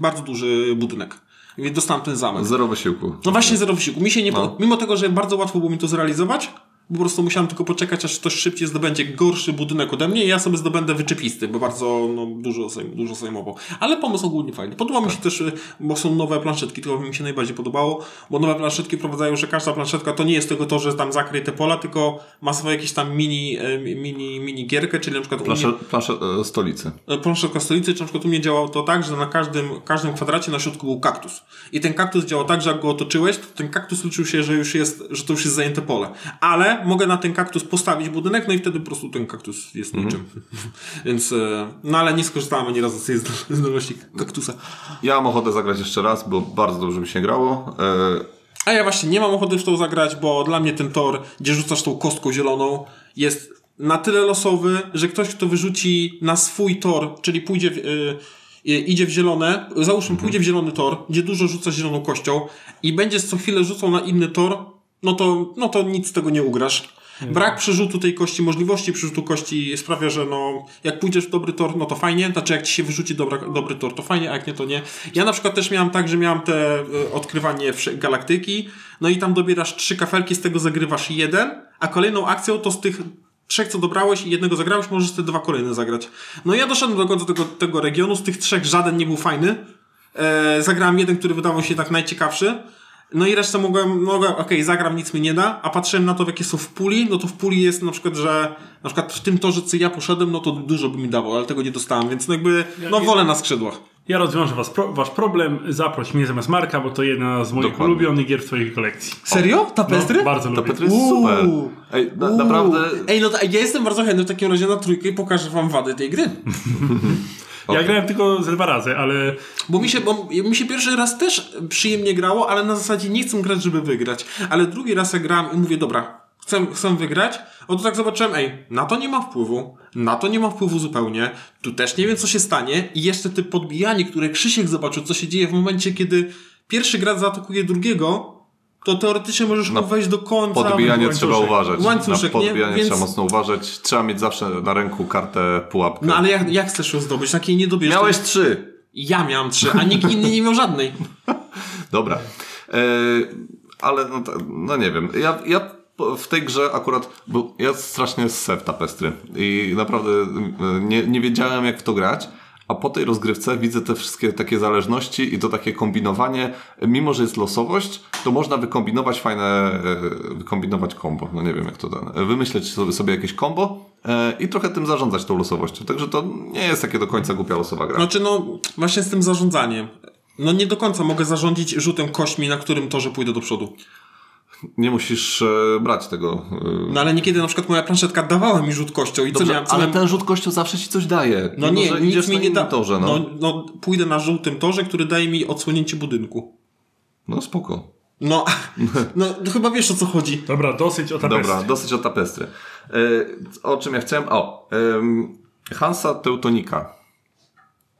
bardzo duży budynek. Więc dostałem ten zamek. Zero wysiłku. No właśnie zero wysiłku. Mi się nie No. Mimo tego, że bardzo łatwo było mi to zrealizować, po prostu musiałem tylko poczekać, aż ktoś szybciej zdobędzie gorszy budynek ode mnie i ja sobie zdobędę wyczepisty, bo bardzo no, dużo, zajm, dużo zajmował. Ale pomysł ogólnie fajny. Podoba mi się też, y, bo są nowe planszetki, to mi się najbardziej podobało, bo nowe planszetki wprowadzają, że każda planszetka to nie jest tylko to, że tam zakryj te pola, tylko ma swoje jakieś tam mini, y, mini, mini gierkę, czyli na przykład u mnie- Plansze, plansze e, stolicy. planszetka stolicy, czy na przykład u mnie działało to tak, że na każdym, każdym kwadracie na środku był kaktus. I ten kaktus działał tak, że jak go otoczyłeś, to ten kaktus liczył się, że już jest, że to już jest zajęte pole. Ale mogę na ten kaktus postawić budynek, no i wtedy po prostu ten kaktus jest niczym. Więc, e, no ale nie skorzystałem ani razu z tej zdol- zdolności kaktusa. Ja mam ochotę zagrać jeszcze raz, bo bardzo dobrze mi się grało. E, A ja właśnie nie mam ochoty w to zagrać, bo dla mnie ten tor, gdzie rzucasz tą kostką zieloną, jest na tyle losowy, że ktoś, kto wyrzuci na swój tor, czyli pójdzie w, y, idzie w zielone, załóżmy pójdzie w zielony tor, gdzie dużo rzuca zieloną kością i będzie co chwilę rzucał na inny tor, no to, no to nic z tego nie ugrasz. Brak przerzutu tej kości, możliwości przerzutu kości sprawia, że no, jak pójdziesz w dobry tor, no to fajnie, znaczy jak ci się wyrzuci dobra, dobry tor, to fajnie, a jak nie, to nie. Ja na przykład też miałem tak, że miałem te y, odkrywanie galaktyki, no i tam dobierasz trzy kafelki, z tego zagrywasz jeden, a kolejną akcją to z tych trzech, co dobrałeś i jednego zagrałeś, możesz te dwa kolejne zagrać. No ja doszedłem do końca tego, tego regionu, z tych trzech żaden nie był fajny. E, zagrałem jeden, który wydawał się tak najciekawszy. No i resztę mogłem, mogłem okej, zagram, nic mi nie da, a patrzyłem na to, w jakie są w puli, no to w puli jest na przykład, że na przykład w tym torze, co ja poszedłem, no to dużo by mi dało, ale tego nie dostałem, więc no jakby, no wolę na skrzydłach. Ja rozwiążę was pro, wasz problem, zaproś mnie zamiast Marka, bo to jedna z moich Dokładnie. ulubionych gier w twojej kolekcji. Serio? Tapestry? No, bardzo to lubię. Petry jest super. Ej, na, naprawdę. Ej, no to ja jestem bardzo chętny w takim razie na trójkę i pokażę wam wady tej gry. Ja grałem tylko ze dwa razy, ale Bo mi się, bo mi się pierwszy raz też przyjemnie grało, ale na zasadzie nie chcę grać, żeby wygrać. Ale drugi raz jak grałem i mówię, dobra, chcę, chcę wygrać, o to tak zobaczyłem, ej, na to nie ma wpływu, na to nie ma wpływu zupełnie, tu też nie wiem, co się stanie i jeszcze te podbijanie, które Krzysiek zobaczył, co się dzieje w momencie, kiedy pierwszy gracz zaatakuje drugiego, to teoretycznie możesz Na wejść do końca. Podbijanie trzeba uważać. Łańcuszek, na nie? podbijanie Więc- trzeba mocno uważać. Trzeba mieć zawsze na ręku kartę pułapkę. No ale jak, jak chcesz ją zdobyć? Takiej nie dobierzesz. Miałeś trzy. Ja miałem trzy, a nikt inny nie miał żadnej. Dobra. E, ale no, no nie wiem. Ja, ja w tej grze akurat, bo ja strasznie ssę w tapestry i naprawdę e, nie, nie wiedziałem jak w to grać. A po tej rozgrywce widzę te wszystkie takie zależności i to takie kombinowanie. Mimo, że jest losowość, to można wykombinować fajne, e, wykombinować kombo. No nie wiem jak to ten. Wymyśleć sobie, sobie jakieś kombo e, i trochę tym zarządzać tą losowością. Także to nie jest takie do końca głupia losowa gra. Znaczy, no, właśnie z tym zarządzaniem. No nie do końca mogę zarządzić rzutem kośmi, na którym torze pójdę do przodu. Nie musisz e, brać tego. e, No ale niekiedy na przykład moja planszetka dawała mi rzut kością i co Dobrze, miałem... Co ale miałem... ten rzut kością zawsze ci coś daje. No nie, że nic mi nie da. torze, no. no, no, pójdę na żółtym torze, który daje mi odsłonięcie budynku. no spoko. No, no, to chyba wiesz o co chodzi. dobra, dosyć o tapestry. Dobra, dosyć o tapestry. E, o czym ja chciałem? O, Hansa Teutonika.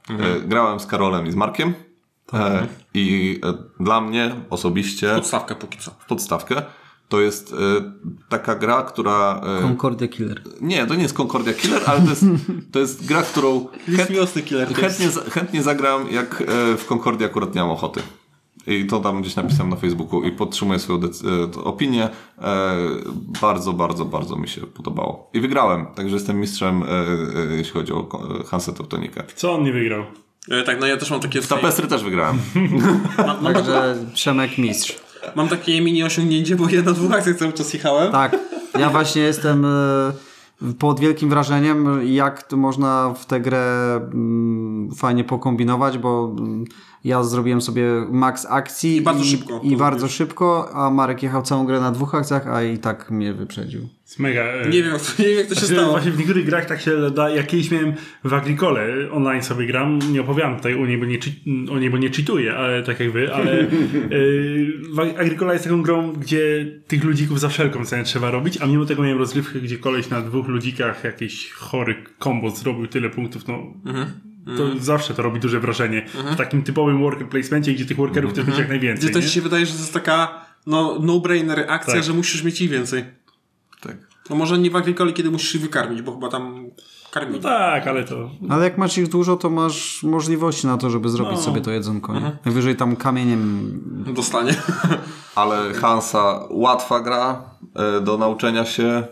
E, grałem z Karolem i z Markiem. E, I e, dla mnie osobiście Podstawkę póki co. w podstawkę to jest e, taka gra, która... E, Concordia Killer. nie, to nie jest Concordia Killer, ale to jest, to jest gra, którą Jest miłosny killer. Chętnie, chętnie zagram, jak e, w Concordii akurat nie mam ochoty. I to tam gdzieś napisałem na Facebooku i podtrzymuję swoją opinię. E, bardzo, bardzo, bardzo mi się podobało. I wygrałem, także jestem mistrzem, e, e, jeśli chodzi o Hansa Teutonikę. Co on nie wygrał? E, tak, no ja też mam takie... W tapestry też wygrałem. Mam, mam, Także Przemek mistrz. mam takie mini osiągnięcie, bo ja na dwóch akcjach cały czas jechałem. Tak. Ja właśnie jestem e, pod wielkim wrażeniem, jak to można w tę grę mm, fajnie pokombinować, bo mm, ja zrobiłem sobie max akcji I bardzo szybko, i bardzo szybko, a Marek jechał całą grę na dwóch akcjach, a i tak mnie wyprzedził. Jest mega. e, Nie wiem, jak to, nie wiem, jak to się Znaczy, stało. Właśnie w niektórych grach tak się da. Jak kiedyś miałem w Agricole online sobie gram, nie opowiadam tutaj o niej, bo nie, o niej, bo nie cheatuję, ale tak jak wy, ale yy, w- Agricola jest taką grą, gdzie tych ludzików za wszelką cenę trzeba robić, a mimo tego miałem rozrywkę, gdzie koleś na dwóch ludzikach jakiś chory kombo zrobił tyle punktów, no to zawsze to robi duże wrażenie. W takim typowym worker placemencie, gdzie tych workerów też będzie jak najwięcej. Gdzie to ci się wydaje, że to jest taka no, no-brainer akcja, Tak. że musisz mieć ich więcej. Tak. No może nie w Agricoli, kiedy musisz ich wykarmić, bo chyba tam No karmić. tak, ale to... Ale jak masz ich dużo, to masz możliwości na to, żeby zrobić No. sobie to jedzonko. nie? Najwyżej tam kamieniem Dostanie. Ale Hansa łatwa gra e, do nauczenia się,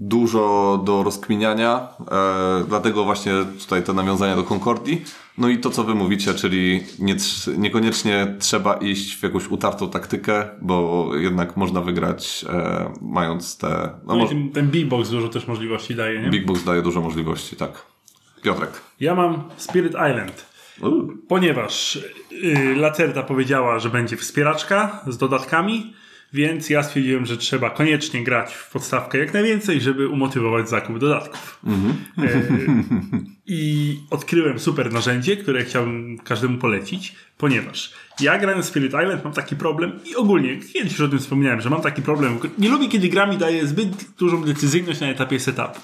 dużo do rozkminiania, e, dlatego właśnie tutaj te nawiązania do Concordii. No i to, co wy mówicie, czyli nie, niekoniecznie trzeba iść w jakąś utartą taktykę, bo jednak można wygrać e, mając te... No, No i ten, ten beatbox dużo też możliwości daje, nie? Big Box daje dużo możliwości, tak. Piotrek. Ja mam Spirit Island. Ponieważ yy, Lacerta powiedziała, że będzie wspieraczka z dodatkami, więc ja stwierdziłem, że trzeba koniecznie grać w podstawkę jak najwięcej, żeby umotywować zakup dodatków. E, I odkryłem super narzędzie, które chciałbym każdemu polecić, ponieważ ja grając w Spirit Island mam taki problem i ogólnie, kiedyś już o tym wspomniałem, że mam taki problem. Nie lubię, kiedy gra mi daje zbyt dużą decyzyjność na etapie setupu.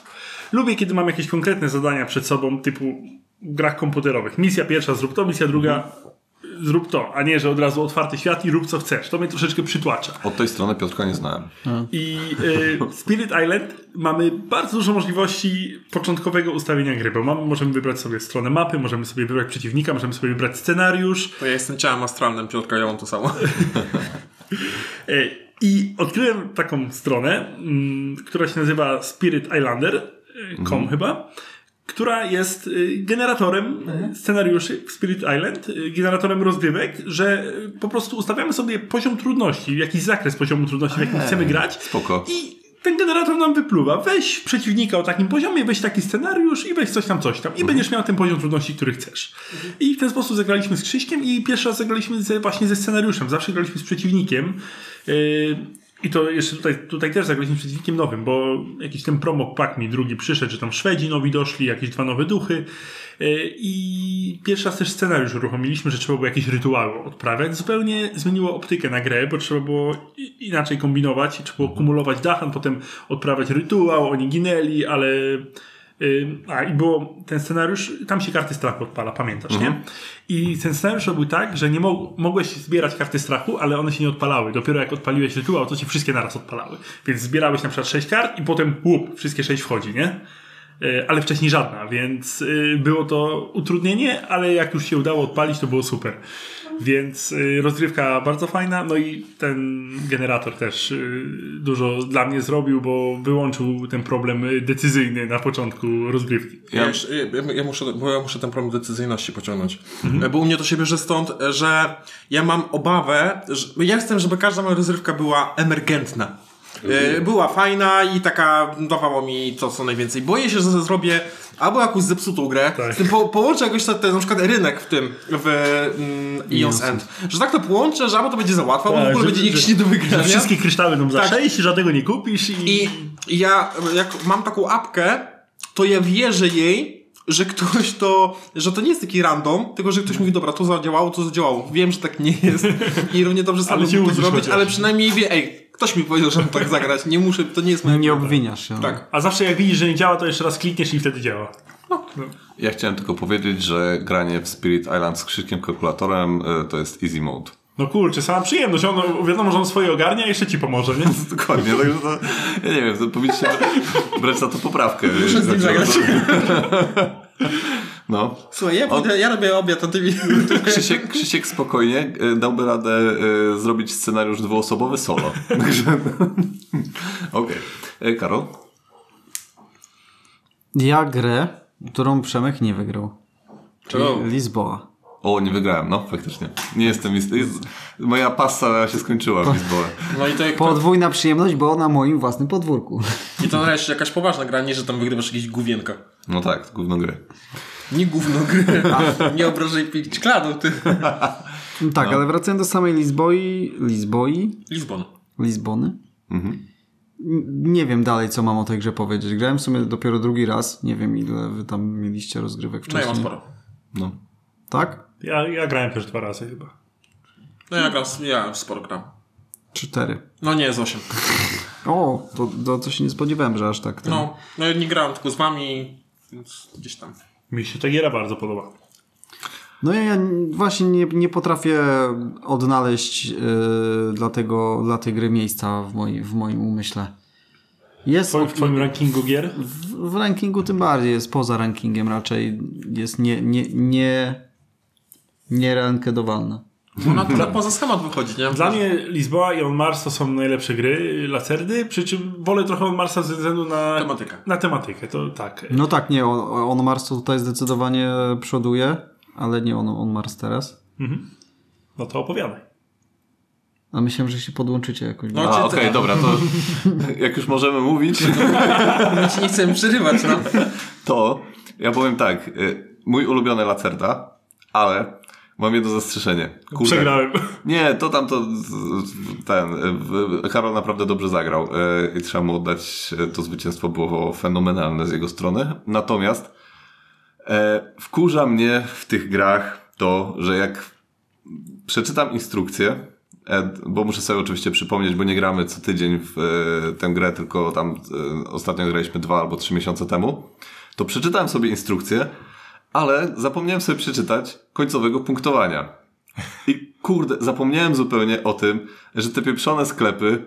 Lubię, kiedy mam jakieś konkretne zadania przed sobą, typu grach komputerowych. Misja pierwsza, zrób to, misja druga, zrób to, a nie, że od razu otwarty świat i rób co chcesz. To mnie troszeczkę przytłacza. Od tej strony Piotrka nie znałem. I y, w Spirit Island mamy bardzo dużo możliwości początkowego ustawienia gry, bo mamy, możemy wybrać sobie stronę mapy, możemy sobie wybrać przeciwnika, możemy sobie wybrać scenariusz. To ja jestem ciałem astralnym, Piotrka, ja mam to samo. Y, I odkryłem taką stronę, mm, która się nazywa spiritIslander.com chyba, która jest y, generatorem scenariuszy w Spirit Island, y, generatorem rozgrywek, że y, po prostu ustawiamy sobie poziom trudności, jakiś zakres poziomu trudności, w jakim chcemy grać. spoko. I ten generator nam wypluwa. Weź przeciwnika o takim poziomie, weź taki scenariusz i weź coś tam, coś tam. I będziesz miał ten poziom trudności, który chcesz. I w ten sposób zagraliśmy z Krzyśkiem i pierwszy raz zagraliśmy ze, właśnie ze scenariuszem. Zawsze graliśmy z przeciwnikiem. Yy, I to jeszcze tutaj, tutaj też zagraliśmy przeciwnikiem nowym, bo jakiś ten promo pack mi drugi przyszedł, że tam Szwedzi nowi doszli, jakieś dwa nowe duchy. Yy, I pierwszy raz też scenariusz uruchomiliśmy, że trzeba było jakieś rytuały odprawiać. Zupełnie zmieniło optykę na grę, bo trzeba było inaczej kombinować trzeba było kumulować dachan, potem odprawiać rytuał, oni ginęli, ale A i było ten scenariusz, tam się karty strachu odpala, pamiętasz, nie? I ten scenariusz robił tak, że nie mo- mogłeś zbierać karty strachu, ale one się nie odpalały. Dopiero jak odpaliłeś rytuał, to się wszystkie naraz odpalały. Więc zbierałeś na przykład 6 kart i potem łup, wszystkie 6 wchodzi, nie? Y, Ale wcześniej żadna, więc y, było to utrudnienie, ale jak już się udało odpalić, to było super. Więc y, rozgrywka bardzo fajna, no i ten generator też y, dużo dla mnie zrobił, bo wyłączył ten problem y, decyzyjny na początku rozgrywki. Ja, ja, ja, muszę, bo ja muszę ten problem decyzyjności pociągnąć. Bo u mnie to się bierze stąd, że ja mam obawę, że ja chcę, żeby każda moja rozrywka była emergentna. E, Była fajna i taka dawała mi to co najwięcej. Boję się, że zrobię albo jakąś zepsutą grę, Tak. po, połączę jakoś ten, ten, na przykład rynek w tym, w mm, EOS End. Że tak to połączę, że albo to będzie za łatwo, albo w ogóle że- będzie jakiś nie do że wygrania. Wszystkie kryształy będą za Tak. 6, żadnego nie kupisz i... I ja, jak mam taką apkę, to ja wierzę jej, że ktoś to, że to nie jest taki random, tylko że ktoś mówi, dobra, to zadziałało, to zadziałało. Wiem, że tak nie jest i równie dobrze sam to zrobić, chociaż. ale przynajmniej wie, ej, ktoś mi powiedział, że mam tak zagrać, nie muszę, to nie jest moja nie obwiniasz się. Tak. A zawsze jak widzisz, że nie działa, to jeszcze raz klikniesz i wtedy działa. Ja chciałem tylko powiedzieć, że granie w Spirit Island z krzykiem kalkulatorem e, to jest easy mode. No kurczę, sama przyjemność. On, wiadomo, że on swoje ogarnia, a jeszcze ci pomoże, nie? Dokładnie, także to, ja nie wiem, to powinniście brać za to poprawkę. Muszę z nim zagrać. No. Słuchaj, ja, pójdę, ja robię obiad, a ty mi... Krzysiek, Krzysiek spokojnie e, dałby radę e, zrobić scenariusz dwuosobowy solo. Także... Okej. E, Karol? Ja grę, którą Przemek nie wygrał. Czyli? Lisboa. O, nie wygrałem, no faktycznie. Nie jestem. Jest, jest, moja pasa się skończyła w Lisbole. No i to, jak, Podwójna przyjemność, bo na moim własnym podwórku. i to nareszcie jakaś poważna gra, nie że tam wygrywasz jakieś główienka. No tak, gówno gry. Nie gówno gry. nie obrażaj pić kladu, ty. Tak, ale wracając do samej Lizboi, Lizboi, Lizbon. Lizbony. N- Nie wiem dalej, co mam o tej grze powiedzieć. Grałem w sumie dopiero drugi raz. Nie wiem, ile wy tam mieliście rozgrywek No ja wcześniej. mam sporo. No. Tak? Ja, ja grałem też dwa razy chyba. No ja gram, ja sporo gram. Cztery. No nie, z 8. O, to, to, to się nie spodziewałem, że aż tak. ten- No, no ja nie grałem tylko z wami, więc gdzieś tam. Mi się ta giera bardzo podoba. No ja, ja właśnie nie, nie potrafię odnaleźć yy, dla, tego, dla tej gry miejsca w, moi, w moim umyśle. Jest W, w twoim rankingu gier? w, w rankingu tym bardziej, jest poza rankingiem raczej, jest nie, nie, nie, nie rankedowalna. Ona to poza schemat wychodzi, nie? Dla mnie Lisboa i On Mars to są najlepsze gry Lacerdy, przy czym wolę trochę On Marsa ze względu na Tematykę. Na tematykę, to tak. No tak, nie, on, on Mars to tutaj zdecydowanie przoduje, ale nie on, on Mars teraz. No to opowiadaj. A myślałem, że się podłączycie jakoś. No, okej, ty- dobra, to jak już możemy mówić, My ci nie chcemy przerywać, no. to ja powiem tak. y, Mój ulubiony Lacerda, ale mam jedno zastrzeżenie. Kurde. Przegrałem. Nie, to tam to ten. Karol naprawdę dobrze zagrał y, i trzeba mu oddać y, to zwycięstwo było fenomenalne z jego strony. Natomiast e, wkurza mnie w tych grach to, że jak przeczytam instrukcję, e, bo muszę sobie oczywiście przypomnieć, bo nie gramy co tydzień w e, tę grę, tylko tam e, ostatnio graliśmy dwa albo trzy miesiące temu, to przeczytałem sobie instrukcję, ale zapomniałem sobie przeczytać końcowego punktowania. I kurde, zapomniałem zupełnie o tym, że te pieprzone sklepy,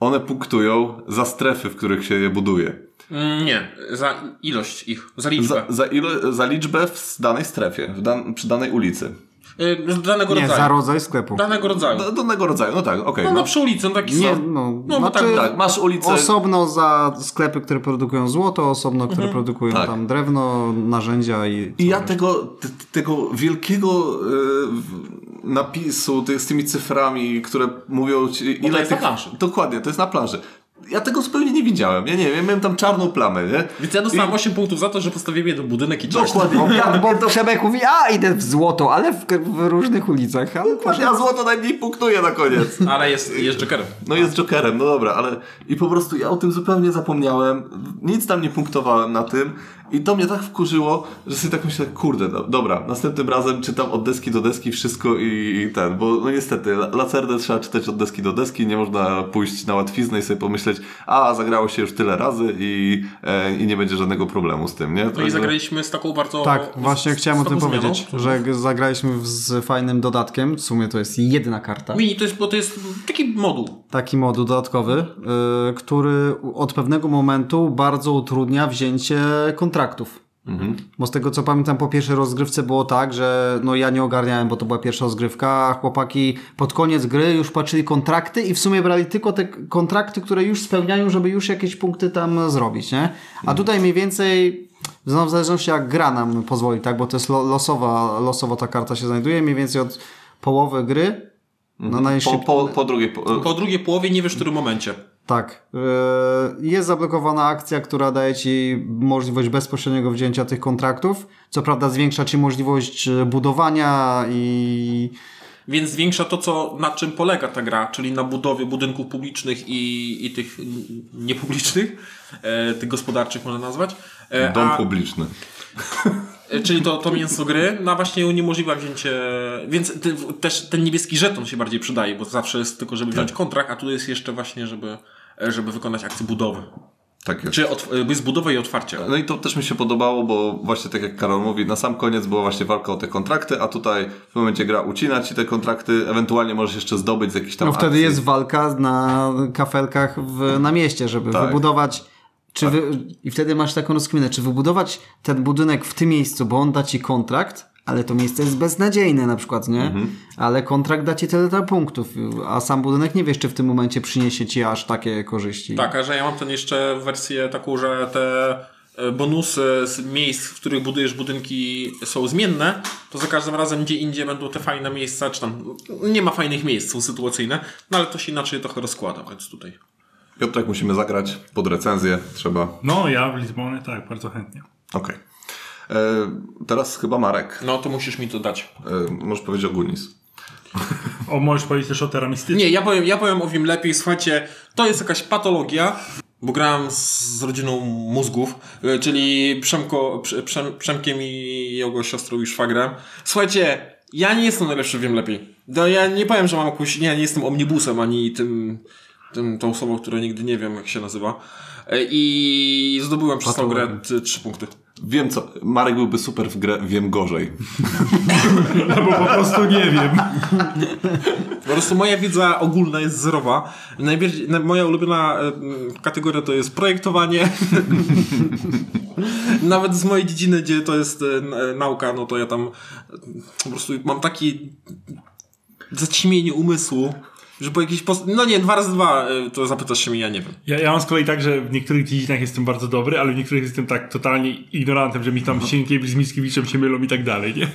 one punktują za strefy, w których się je buduje. Mm, Nie, za ilość ich, za liczbę. Za, za, ilo, za liczbę w danej strefie, w dan, przy danej ulicy. Y, danego nie, rodzaju. za rodzaj sklepu. Danego rodzaju. Do, danego rodzaju, no tak, okej. No, no. no przy ulicy, no taki Nie, sam. no, No, znaczy, tak, Tak, masz ulicę. Osobno za sklepy, które produkują złoto, osobno, które produkują Tak. tam drewno, narzędzia i... I ja tego, t- tego wielkiego w- napisu ty, z tymi cyframi, które mówią ci, ile to jest na tych... planszy. Dokładnie, to jest na planszy. Ja tego zupełnie nie widziałem. Ja nie wiem, ja miałem tam czarną plamę, nie? Więc ja dostałem 8 punktów za to, że postawiłem jeden budynek i coś. Dokładnie. Bo, Ja, bo to Przemek mówi, a idę w złoto, ale w, w różnych ulicach. Ale ja złoto najmniej punktuję na koniec. Ale jest, jest Jokerem. No jest Jokerem, no dobra, ale i po prostu ja o tym zupełnie zapomniałem, nic tam nie punktowałem na tym i to mnie tak wkurzyło, że sobie tak myślę, kurde, no, dobra, następnym razem czytam od deski do deski wszystko i, i ten, bo no niestety, La- Lacerdę trzeba czytać od deski do deski, nie można pójść na łatwiznę i sobie pomyśleć, a zagrało się już tyle razy i, e, i nie będzie żadnego problemu z tym, nie? No i zagraliśmy z taką bardzo... Tak, właśnie z- chciałem o z tym taką powiedzieć, zmianą. że zagraliśmy z fajnym dodatkiem, w sumie to jest jedna karta. Mini, to jest, bo to jest taki moduł. Taki moduł dodatkowy, y, który od pewnego momentu bardzo utrudnia wzięcie kontraktów. Bo z tego co pamiętam po pierwszej rozgrywce było tak, że no ja nie ogarniałem, bo to była pierwsza rozgrywka, a chłopaki pod koniec gry już patrzyli kontrakty i w sumie brali tylko te kontrakty, które już spełniają, żeby już jakieś punkty tam zrobić, nie? A tutaj mniej więcej znowu w zależności jak gra nam pozwoli, tak? Bo to jest lo- losowa, losowo ta karta się znajduje, mniej więcej od połowy gry no, na po, po, po drugiej... Po, Po drugiej połowie nie wiesz w którym momencie. Tak. Yy, Jest zablokowana akcja, która daje Ci możliwość bezpośredniego wzięcia tych kontraktów. Co prawda zwiększa Ci możliwość e, budowania i... Więc zwiększa to, co, na czym polega ta gra, czyli na budowie budynków publicznych i, i tych niepublicznych, e, tych gospodarczych można nazwać. E, dom a- publiczny. E, Czyli to, to mięso gry, no właśnie uniemożliwia wzięcie, więc ty, też ten niebieski żeton się bardziej przydaje, bo zawsze jest tylko, żeby wziąć kontrakt, a tu jest jeszcze właśnie, żeby, e, żeby wykonać akcję budowy. Tak jest. Czy e, jest budowa i otwarcie. No i to też mi się podobało, bo właśnie tak jak Karol mówi, na sam koniec była właśnie walka o te kontrakty, a tutaj w momencie gra ucina ci te kontrakty, ewentualnie możesz jeszcze zdobyć z jakichś tam No wtedy akcji. jest walka na kafelkach w, na mieście, żeby Tak. wybudować... Czy wy, I wtedy masz taką rozkminę, czy wybudować ten budynek w tym miejscu, bo on da Ci kontrakt, ale to miejsce jest beznadziejne na przykład, nie? Mhm. Ale kontrakt da Ci tyle, tyle punktów, a sam budynek nie wiesz, czy w tym momencie przyniesie Ci aż takie korzyści. Tak, a że ja mam ten jeszcze wersję taką, że te e, bonusy z miejsc, w których budujesz budynki są zmienne, to za każdym razem gdzie indziej będą te fajne miejsca, czy tam nie ma fajnych miejsc, są sytuacyjne, no ale to się inaczej trochę rozkłada, więc tutaj. Piotrek, musimy zagrać pod recenzję, trzeba. No, ja w Lizbonie tak, bardzo chętnie. Okej. E, Teraz chyba Marek. No to musisz mi to dać. E, Możesz powiedzieć o Gunis. O, możesz powiedzieć też o Teramistyce? Nie, ja powiem, ja powiem o wiem lepiej. Słuchajcie, to jest jakaś patologia, bo grałem z, z rodziną mózgów, y, czyli Przemko, Prze- Przem, Przemkiem i jego siostrą i szwagrem. Słuchajcie, ja nie jestem najlepszy w wiem lepiej. No, ja nie powiem, że mam jakąś, nie, nie jestem omnibusem, ani tym, tym, tą osobą, która nigdy nie wiem, jak się nazywa. Y, I zdobyłem przez tą grę trzy punkty. Wiem co. Marek byłby super w grę Wiem gorzej. Albo po prostu nie wiem. Po prostu moja wiedza ogólna jest zerowa. Najbardziej, moja ulubiona e, kategoria to jest projektowanie. Nawet z mojej dziedziny, gdzie to jest e, e, nauka, no to ja tam e, po prostu mam taki zaćmienie umysłu, że po jakiejś... Pos- no nie, dwa razy dwa e, to zapytasz się mnie, ja nie wiem. Ja, ja mam z kolei tak, że w niektórych dziedzinach jestem bardzo dobry, ale w niektórych jestem tak totalnie ignorantem, że mi tam Sienkiewicz z Mickiewiczem się mylą i tak dalej, nie?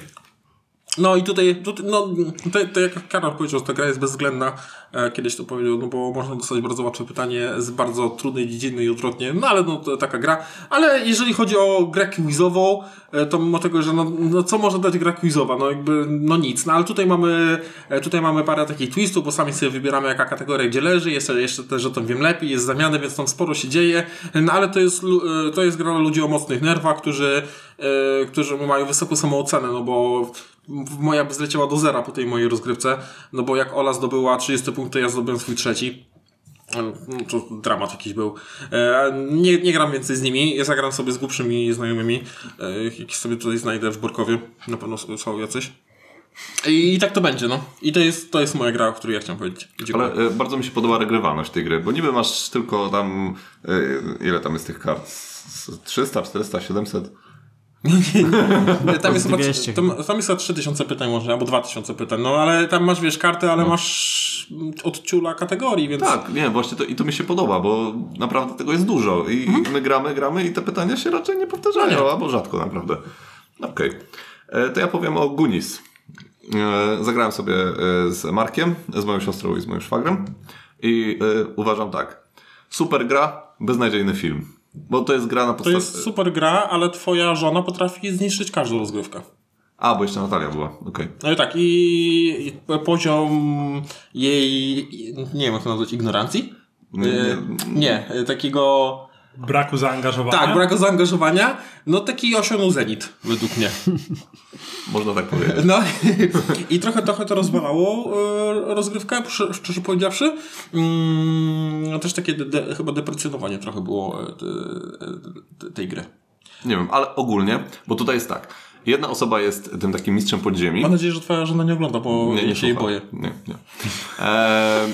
No i tutaj, tutaj no, to, to jak Karol powiedział, ta gra jest bezwzględna. E, kiedyś to powiedział, no bo można dostać bardzo łatwe pytanie z bardzo trudnej dziedziny i odwrotnie. No ale no taka gra. Ale jeżeli chodzi o grę quizową, e, to mimo tego, że no, no co może dać gra quizowa? No jakby, no nic. No ale tutaj mamy, e, tutaj mamy parę takich twistów, bo sami sobie wybieramy jaka kategoria gdzie leży. Jest jeszcze też, że to wiem lepiej, jest zamiany, więc tam sporo się dzieje. No ale to jest, to jest gra ludzi o mocnych nerwach, którzy, którzy mają wysoką samoocenę, no bo moja by zleciała do zera po tej mojej rozgrywce, no bo jak Ola zdobyła 30 punktów, ja zdobyłem swój trzeci. No, to dramat jakiś był. E, nie, nie gram więcej z nimi, ja zagram sobie z głupszymi znajomymi. E, jakieś sobie tutaj znajdę w Borkowie, na pewno są jacyś. I, tak to będzie, no. I to jest, to jest moja gra, o której ja chciałem powiedzieć. Dziękuję. Ale e, bardzo mi się podoba regrywalność tej gry, bo niby masz tylko tam. E, ile tam jest tych kart? Z 300, 400, 700? Tam jest, chyba, 200 tam, tam jest chyba 3000 pytań może, albo 2000 pytań, no ale tam masz, wiesz, karty, ale masz od ciula kategorii, więc... Tak, nie, właśnie to, i to mi się podoba, bo naprawdę tego jest dużo i my gramy, gramy i te pytania się raczej nie powtarzają, albo rzadko naprawdę. Okej. E, To ja powiem o Gunis. E, Zagrałem sobie e, z Markiem, z moją siostrą i z moim szwagrem i uważam tak. Super gra, beznadziejny film. Bo to jest gra na To podstawie... jest super gra, ale twoja żona potrafi zniszczyć każdą rozgrywkę. A, bo jeszcze Natalia była, okej. No i tak, i, i poziom jej, nie wiem jak to nazwać, ignorancji? Nie, E, Nie, e, takiego... Braku zaangażowania. Tak, braku zaangażowania. No taki osiągnął zenit, według mnie. Można tak powiedzieć. No i trochę, trochę to rozwalało e, rozgrywkę, szczerze- powiedziawszy. Mm, też takie de, de, chyba deprecjonowanie trochę było e, te, tej gry. Nie wiem, ale ogólnie, bo tutaj jest tak. Jedna osoba jest tym takim mistrzem podziemi. Mam nadzieję, że twoja żona nie ogląda, bo ja się jej boję. Nie, nie. Eee,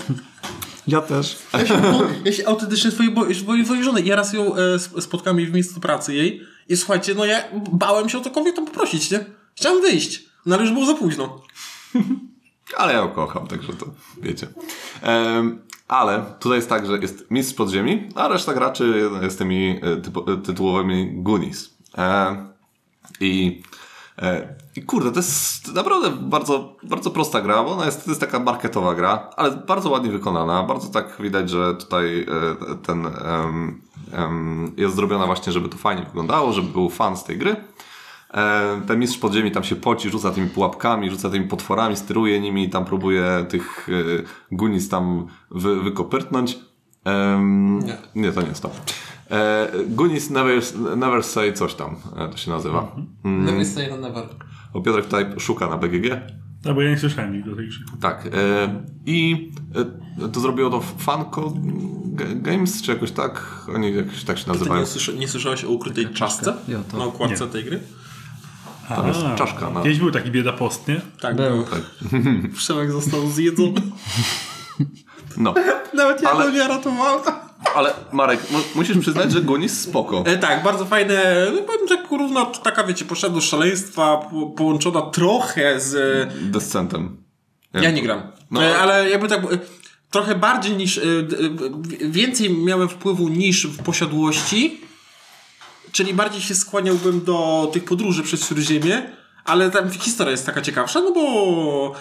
Ja też. Ja się, bo, ja się autentycznie twojej boję, twojej żony. Ja raz ją e, sp- spotkałem jej w miejscu pracy jej i słuchajcie, no ja bałem się o cokolwiek tam poprosić, nie? Chciałem wyjść, no ale już było za późno. ale ja ją kocham, także to wiecie. Ehm, ale tutaj jest tak, że jest mistrz podziemi, a reszta graczy jest tymi e, typo, e, tytułowymi Goonies. Ehm, i, e, I kurde, to jest naprawdę bardzo, bardzo prosta gra, bo ona jest, to jest taka marketowa gra, ale bardzo ładnie wykonana. Bardzo tak widać, że tutaj e, ten em, em, jest zrobiona właśnie, żeby to fajnie wyglądało, żeby był fan z tej gry. E, Ten mistrz podziemi tam się poci, rzuca tymi pułapkami, rzuca tymi potworami, steruje nimi, tam próbuje tych e, gunis tam wy, wykopyrtnąć. Em, Nie. nie, to nie jest to. E, Gunis never, never say coś tam, e, to się nazywa. Mm. Never say no never. O Piotrek tutaj szuka na BGG. No bo ja nie słyszałem nigdy do tej gry. Tak. E, I e, to zrobiło to Funko Games, czy jakoś tak? Oni jakoś tak się nazywają. nie, słysza, nie słyszałeś o ukrytej czaszce Ja to- na okładce Nie. tej gry? Tam jest A, czaszka na- Kiedyś był taki bieda post, nie? Tak, Był. był. Przemek został zjedzony. No. Nawet ja Ale- nie ratowałem. Ale Marek, mu- musisz przyznać, że Gunis spoko. E, tak, bardzo fajne, no powiem tak równo, taka wiecie, poszedł do szaleństwa, po, połączona trochę z... Descentem. Ja nie gram. No. E, ale jakby tak... e, Trochę bardziej niż... e, e, Więcej miałem wpływu niż w posiadłości. czyli bardziej się skłaniałbym do tych podróży przez Śródziemie, ale tam historia jest taka ciekawsza, no bo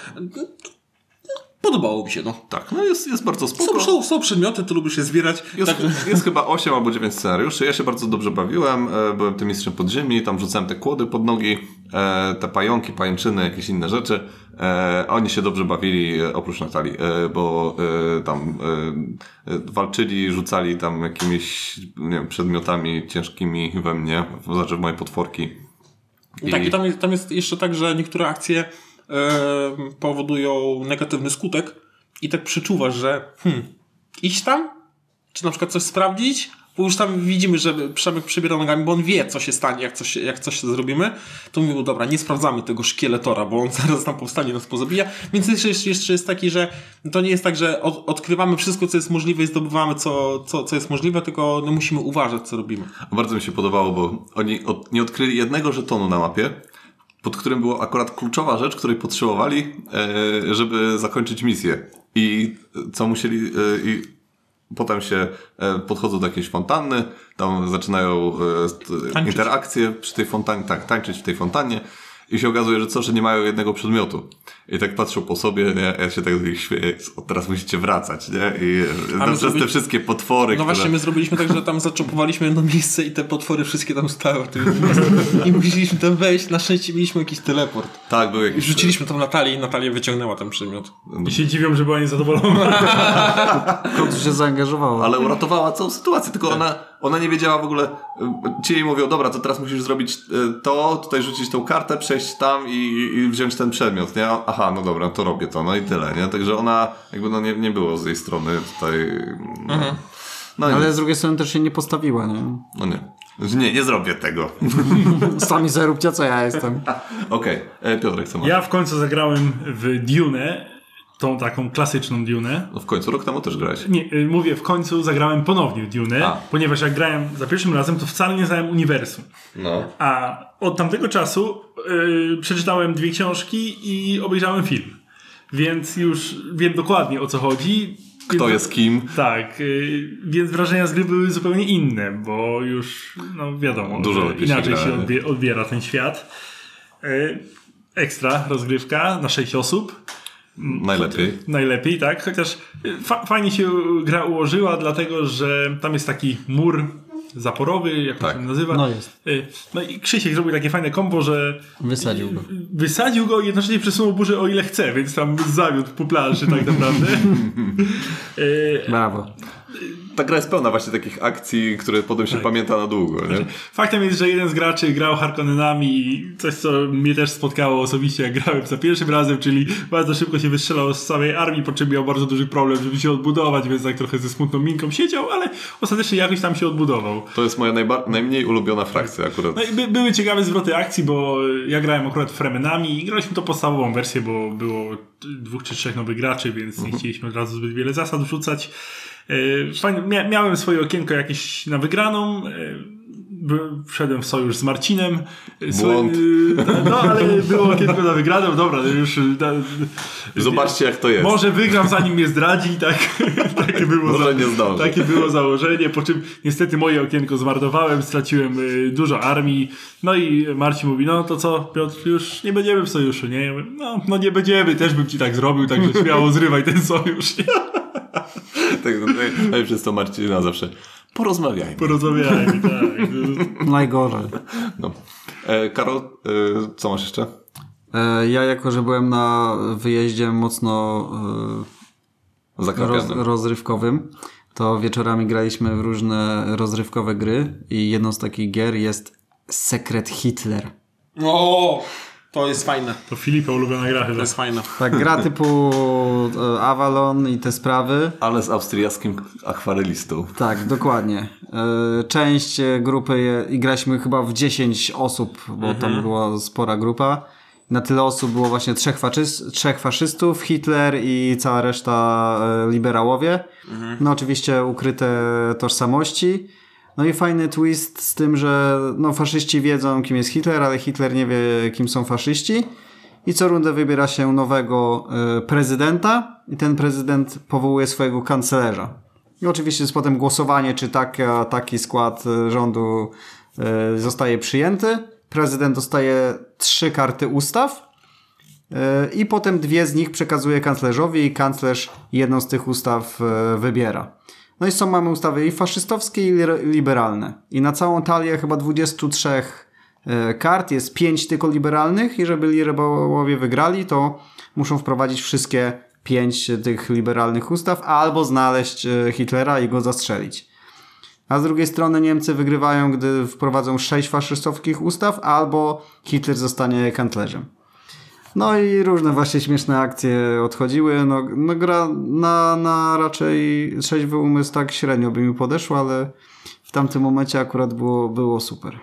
podobało mi się, no. Tak, no jest, jest bardzo spoko. są, są przedmioty, to lubię się zbierać. Jest, Także- jest chyba 8 albo 9 scenariuszy. Ja się bardzo dobrze bawiłem. e, Byłem tym mistrzem podziemi, tam rzucałem te kłody pod nogi, e, te pająki, pajęczyny, jakieś inne rzeczy. E, Oni się dobrze bawili, oprócz Natalii, bo tam walczyli, rzucali tam jakimiś nie wiem, przedmiotami ciężkimi we mnie, znaczy w moje potworki. Tak, i tam jest, tam jest jeszcze tak, że niektóre akcje powodują negatywny skutek i tak przeczuwasz, że hmm, iść tam, czy na przykład coś sprawdzić, bo już tam widzimy, że Przemek przebiera nogami, bo on wie, co się stanie, jak coś, jak coś zrobimy, to mówił, dobra, nie sprawdzamy tego szkieletora, bo on zaraz tam powstanie, nas pozabija, więc jeszcze, jeszcze, jeszcze jest taki, że to nie jest tak, że od, odkrywamy wszystko, co jest możliwe i zdobywamy, co, co, co jest możliwe, tylko no, musimy uważać, co robimy. Bardzo mi się podobało, bo oni od, nie odkryli jednego żetonu na mapie, pod którym była akurat kluczowa rzecz, której potrzebowali, e, żeby zakończyć misję. I co musieli. E, I potem się e, podchodzą do jakiejś fontanny, tam zaczynają Tańczyć. interakcje przy tej fontannie, tak, tańczyć w tej fontannie. I się okazuje, że co, że nie mają jednego przedmiotu. I tak patrzą po sobie, nie? Ja się tak do nich śmieję, "O, teraz musicie wracać, nie? I przez zrobi- te wszystkie potwory, No właśnie, które... my zrobiliśmy tak, że tam zaczopowaliśmy jedno miejsce i te potwory wszystkie tam stały. w tym miejscu. I musieliśmy tam wejść. Na szczęście mieliśmy jakiś teleport. Tak, był I jakiś... rzuciliśmy tam Natalię i Natalia wyciągnęła ten przedmiot. I się dziwią, że była niezadowolona. Kot się zaangażowała. Ale uratowała całą sytuację, tylko ona, ona nie wiedziała w ogóle. y, Ci jej mówią, dobra, to teraz musisz zrobić y, to, tutaj rzucić tą kartę, przejść tam i, i wziąć ten przedmiot, nie? Aha, no dobra, to robię to, no i tyle, nie? Także ona, jakby no nie, nie było z jej strony tutaj. No, no, Ale nie, z drugiej strony też się nie postawiła, nie? no nie. Nie, nie zrobię tego. Sami zaróbcie, co ja jestem. Okej, okay. Piotrek, co masz? Ja w końcu zagrałem w Dune, tą taką klasyczną Dune. No w końcu rok temu też grałeś. Nie, y, mówię, w końcu zagrałem ponownie Dune, A. ponieważ jak grałem za pierwszym razem, to wcale nie znałem uniwersum. No. A od tamtego czasu y, przeczytałem dwie książki i obejrzałem film. Więc już wiem dokładnie o co chodzi. Kto jest kim? Tak, y, więc wrażenia z gry były zupełnie inne, bo już, no wiadomo, Dużo lepiej się inaczej się nie? odbie, odbiera ten świat. Y, Ekstra rozgrywka na 6 osób. Najlepiej. Najlepiej, tak? Chociaż y, fa fajnie się gra ułożyła, dlatego że tam jest taki mur zaporowy, jak Tak. to się nazywa. No jest. Y, No i Krzysiek zrobił takie fajne kombo, że Wysadził go. wysadził go i jednocześnie przesunął burzę o ile chce, więc tam zawiódł po planszy tak naprawdę. Y, Brawo. Ta gra jest pełna właśnie takich akcji, które potem się pamięta na długo, nie? Faktem jest, że jeden z graczy grał Harkonnenami i coś, co mnie też spotkało osobiście, jak grałem za pierwszym razem, czyli bardzo szybko się wystrzelał z całej armii, po czym miał bardzo duży problem, żeby się odbudować, więc tak trochę ze smutną minką siedział, ale ostatecznie jakoś tam się odbudował. To jest moja najmniej ulubiona frakcja akurat. No i by, były ciekawe zwroty akcji, bo ja grałem akurat Fremenami i graliśmy to podstawową wersję, bo było dwóch czy trzech nowych graczy, więc nie chcieliśmy od razu zbyt wiele zasad wrzucać. E, miałem swoje okienko jakieś na wygraną. e, Wszedłem w sojusz z Marcinem. E, Błąd. No, ale było okienko na wygraną. Dobra, już. e, da- Zobaczcie jak to jest. Może wygram zanim mnie zdradzi, tak. takie było Może nie zdąży. Takie było założenie, po czym niestety moje okienko zmarnowałem, straciłem dużo armii. No i Marcin mówi, no to co, Piotr, już nie będziemy w sojuszu, nie? Ja mówię, no, no nie będziemy, też bym ci tak zrobił, także śmiało zrywaj ten sojusz. Nie? Tak, no, i przez to Marcina zawsze porozmawiajmy. Porozmawiajmy, tak. Najgorzej. No. E, Karol, e, co masz jeszcze? E, Ja jako, że byłem na wyjeździe mocno e, roz, rozrywkowym, to wieczorami graliśmy w różne rozrywkowe gry i jedną z takich gier jest Secret Hitler. O, to jest fajne. To Filipa ulubiona gra To jest fajne. Tak, gra typu e, Avalon i te sprawy. Ale z austriackim akwarelistą. Tak, dokładnie. E, Część e, grupy i graliśmy chyba w 10 osób, bo tam była spora grupa. Na tyle osób było właśnie trzech, faszys- trzech faszystów, Hitler i cała reszta liberałowie. No oczywiście ukryte tożsamości. No i fajny twist z tym, że no faszyści wiedzą kim jest Hitler, ale Hitler nie wie kim są faszyści. I co rundę wybiera się nowego e, prezydenta i ten prezydent powołuje swojego kanclerza. I oczywiście jest potem głosowanie, czy taka, taki skład e, rządu e, zostaje przyjęty, prezydent dostaje trzy karty ustaw i potem dwie z nich przekazuje kanclerzowi i kanclerz jedną z tych ustaw wybiera. No i są mamy ustawy i faszystowskie i li- liberalne. I na całą talię chyba 23 e, kart jest 5 tylko liberalnych i żeby liberałowie wygrali, to muszą wprowadzić wszystkie 5 tych liberalnych ustaw albo znaleźć e, Hitlera i go zastrzelić. A z drugiej strony Niemcy wygrywają, gdy wprowadzą 6 faszystowskich ustaw albo Hitler zostanie kanclerzem. No i różne właśnie śmieszne akcje odchodziły. No, no gra na, na raczej trzeźwy umysł tak średnio by mi podeszła, ale w tamtym momencie akurat było, było super.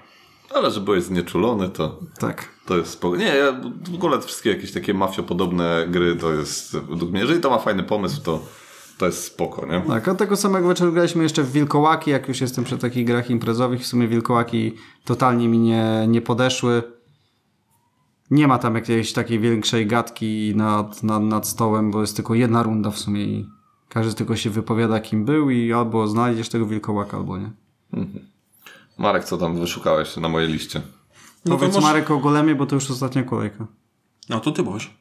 Ale że byłeś znieczulony, to, Tak. to jest spoko. Nie, ja w ogóle wszystkie jakieś takie mafiopodobne gry to jest, według mnie, jeżeli to ma fajny pomysł, to, to jest spoko, nie? Tak, a tego samego wieczoru graliśmy jeszcze w Wilkołaki, jak już jestem przy takich grach imprezowych. W sumie Wilkołaki totalnie mi nie, nie podeszły. Nie ma tam jakiejś takiej większej gadki nad, nad, nad stołem, bo jest tylko jedna runda w sumie i każdy tylko się wypowiada kim był i albo znajdziesz tego Wilkołaka, albo nie. Marek, co tam wyszukałeś na mojej liście? No Powiedz może- Marek o Golemie, bo to już ostatnia kolejka. No to ty byłeś.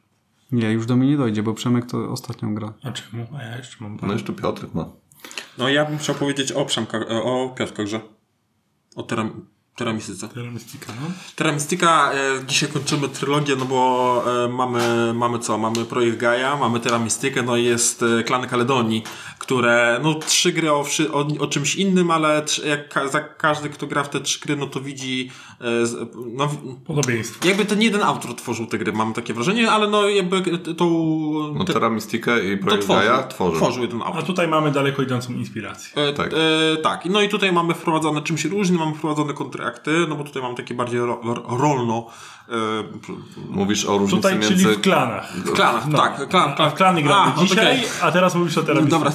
Nie, już do mnie nie dojdzie, bo Przemek to ostatnią gra. A czemu? A ja jeszcze mam No jeszcze Piotrek ma. No ja bym chciał powiedzieć o Przemka, o Piotrkach, o teram, teramistyce. Teramistyka, no. Teramistyka, e, dzisiaj kończymy trylogię, no bo e, mamy, mamy co? Mamy projekt Gaia, mamy Teramistykę, no i jest e, Klany Kaledonii, które, no trzy gry o, o, o czymś innym, ale jak ka, za każdy, kto gra w te trzy gry, no to widzi, no w- Podobieństwo. jakby ten jeden autor tworzył te gry, mam takie wrażenie, ale no jakby tą... No te, Terra Mystica i to Projekt tworzył, Gaia tworzył. tworzył jeden autor. A tutaj mamy daleko idącą inspirację. E, Tak. tak. E, tak. No i tutaj mamy wprowadzone czymś różnym, mamy wprowadzone kontrakty, no bo tutaj mamy takie bardziej ro, ro, rolno. E, Mówisz o różnicy Tutaj, czyli między... w klanach. w klanach, No. tak. Klan, A klan. w klany gramy A, dzisiaj, okej. a teraz mówisz o teramistyce. Dobra,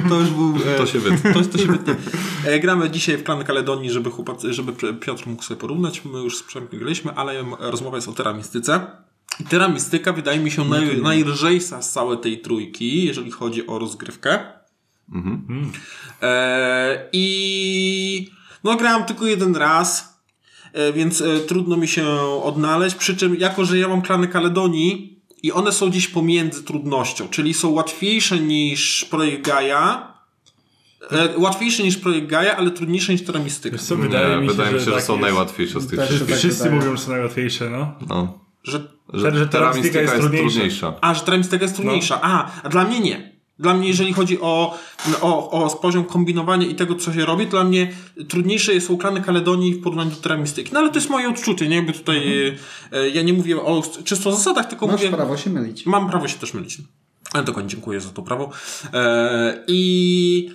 to, to już był... E, To się wytnie. to, to się wytnie. E, gramy dzisiaj w Klan Kaledonii, żeby, chłopacy, żeby Piotr mógł sobie porównać. My już Przemkiem graliśmy, ale rozmowa jest o teramistyce. I Teramistyka wydaje mi się naj, najlżejsza z całej tej trójki, jeżeli chodzi o rozgrywkę. E, I no grałem tylko jeden raz, e, więc e, trudno mi się odnaleźć. Przy czym, jako że ja mam klany Kaledonii i one są gdzieś pomiędzy trudnością, czyli są łatwiejsze niż projekt Gaia. E, łatwiejsze niż projekt Gaia, ale trudniejsze niż Teramistyka. Co, wydaje Nie, mi się, wydaje mi się, że, tak są jest. najłatwiejsze z tych Też wszystkich. tak Wszyscy wydaje. mówią, że są najłatwiejsze, no. No. Że, Że, że Mystica jest jest trudniejsza. trudniejsza. a, że Teramistyka jest trudniejsza. A, a dla mnie nie. Dla mnie, jeżeli chodzi o, o, o poziom kombinowania i tego, co się robi, dla mnie trudniejsze są klany Kaledonii w porównaniu do Teramistyki. No ale to jest moje odczucie, nie? Jakby tutaj e, ja nie mówię o czysto zasadach, tylko Masz mówię... prawo się mylić. Mam prawo się też mylić. Ale dokładnie dziękuję za to prawo. E, I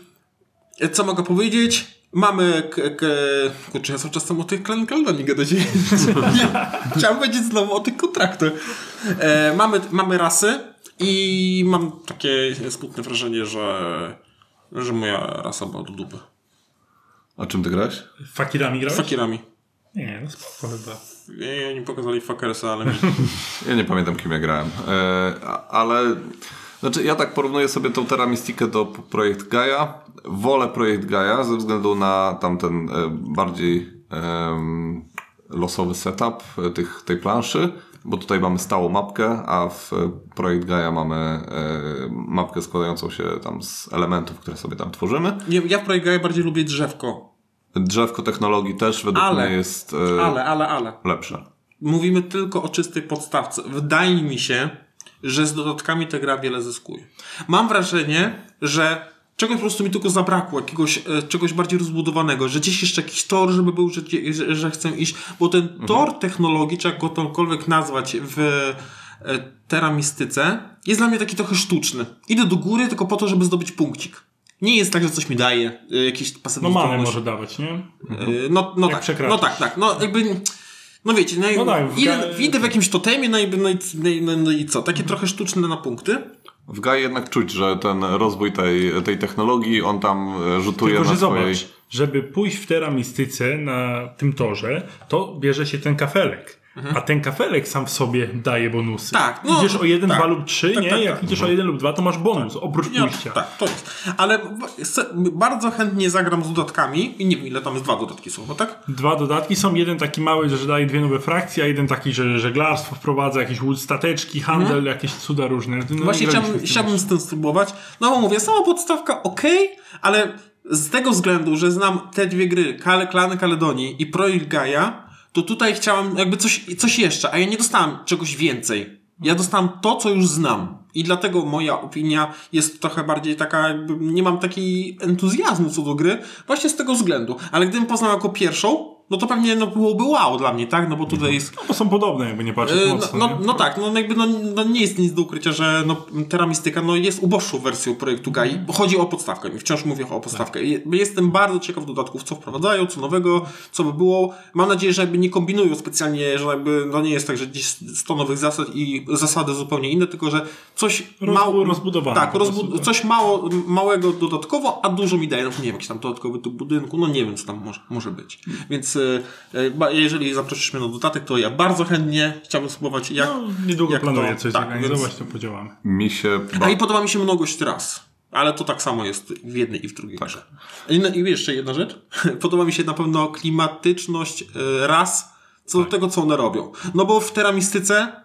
co mogę powiedzieć? Mamy. K, k, kurczę, ja cały czas tam o tych Clan Caldani gadać. Chciałem powiedzieć znowu o tych kontraktach. E, mamy, mamy rasy i mam takie smutne wrażenie, że, że moja rasa była do dupy. A czym ty grałeś? Fakirami grałeś? Fakirami. Nie, no spoko chyba. I oni pokazali fakersa, ale. Ja nie pamiętam, kim ja grałem. E, ale... Znaczy, ja tak porównuję sobie tą Terra do Projekt Gaia. Wolę Projekt Gaia ze względu na tamten e, bardziej losowy setup e, tych, tej planszy, bo tutaj mamy stałą mapkę, a w Projekt Gaia mamy e, mapkę składającą się tam z elementów, które sobie tam tworzymy. Nie, ja w Projekt Gaia bardziej lubię drzewko. Drzewko technologii też według Ale- mnie jest e, Ale, ale, ale. lepsze. Mówimy tylko o czystej podstawce. Wydaje mi się, że z dodatkami ta gra wiele zyskuje. Mam wrażenie, że czegoś po prostu mi tylko zabrakło, jakiegoś e, czegoś bardziej rozbudowanego, że gdzieś jeszcze jakiś tor, żeby był, że, że, że chcę iść, bo ten tor technologii, czy jak go tamkolwiek nazwać w e, teramistyce, jest dla mnie taki trochę sztuczny. Idę do góry tylko po to, żeby zdobyć punkcik. Nie jest tak, że coś mi daje, e, jakieś No pasywne manę zdolności. może dawać, nie? No, no Jak tak, przekraczasz. no tak, tak. No jakby, no wiecie, no, No tak, w idę, ga- idę w jakimś totemie, no i, no, i, no, i- no, no i co? Takie trochę sztuczne na punkty. W Gai jednak czuć, że ten rozwój tej, tej technologii, on tam e, rzutuje Tylko, na że swojej... zobacz, żeby pójść w teramistyce na tym torze, to bierze się ten kafelek. A ten kafelek sam w sobie daje bonusy. Tak, no, idziesz o jeden, tak. dwa lub trzy, Tak, nie? tak, Jak tak. idziesz o jeden lub dwa, to masz bonus, oprócz Nie, pójścia. tak, to jest. Ale bardzo chętnie zagram z dodatkami i nie wiem ile tam jest, dwa dodatki są, no tak? Dwa dodatki są, jeden taki mały, że daje dwie nowe frakcje, a jeden taki, że żeglarstwo wprowadza, jakieś stateczki, handel, jakieś cuda różne. No, Mhm. Właśnie nie chciałbym, chciałbym z tym spróbować. No bo mówię, sama podstawka ok, ale z tego względu, że znam te dwie gry, Kale, Klany Kaledonii i Projekt Gaia, to tutaj chciałem jakby coś, coś jeszcze, a ja nie dostałem czegoś więcej. Ja dostałem to, co już znam. I dlatego moja opinia jest trochę bardziej taka, jakby nie mam takiej entuzjazmu co do gry, właśnie z tego względu. Ale gdybym poznał jako pierwszą, no to pewnie no, byłoby wow dla mnie, tak? No bo tutaj jest Bo są podobne, jakby nie patrzeć E, No, mocno. no, nie? no tak, no jakby no, no nie jest nic do ukrycia, że no, Terra Mystica no, jest uboższą wersją projektu Gai, bo chodzi o podstawkę i wciąż mówię o podstawkę. I Jestem bardzo ciekaw dodatków, co wprowadzają, co nowego, co by było. Mam nadzieję, że jakby nie kombinują specjalnie, że jakby no nie jest tak, że gdzieś 100 nowych zasad i zasady zupełnie inne, tylko że coś Roz- mało... rozbudowane Tak, rozbu- tak. coś mało, małego dodatkowo, a dużo mi daje. No nie wiem, jakiś tam dodatkowy typ budynku, no nie wiem, co tam może, może być. Więc e, e, ba- jeżeli zaprosisz mnie na dodatek, to ja bardzo chętnie chciałbym spróbować jak... No, niedługo jak planuję to- coś tak, zorganizować, więc- to podziałamy. Mi się... Ba- A i podoba mi się mnogość raz. Ale to tak samo jest w jednej i w drugiej grze. I, no, I jeszcze jedna rzecz. Podoba mi się na pewno klimatyczność e, ras co Tak. do tego, co one robią. No bo w Teramistyce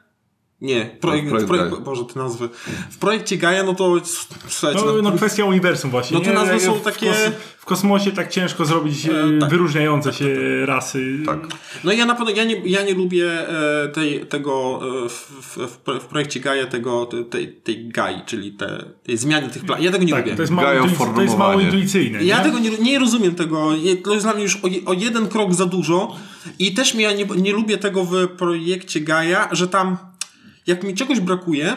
nie, projekt, projekt projekt, Gaia. Boże, te nazwy. W projekcie Gaia, no to słuchajcie, No, no, no kwestia uniwersum właśnie. No te nie? nazwy są w takie- w kosmosie tak ciężko zrobić e, tak. wyróżniające się rasy. Tak. No i ja na pewno, ja nie, ja nie lubię e, tej, tego e, w, w, w, projekcie Gaia tego, te- tej, tej Gai, czyli te, tej zmiany tych planów. Ja tego nie Tak, lubię. to jest mało, intuic- to jest mało intuicyjne. Ja nie? tego nie, nie rozumiem tego. To jest dla mnie już o, o jeden krok za dużo. I też mi ja nie, nie lubię tego w projekcie Gaia, że tam jak mi czegoś brakuje,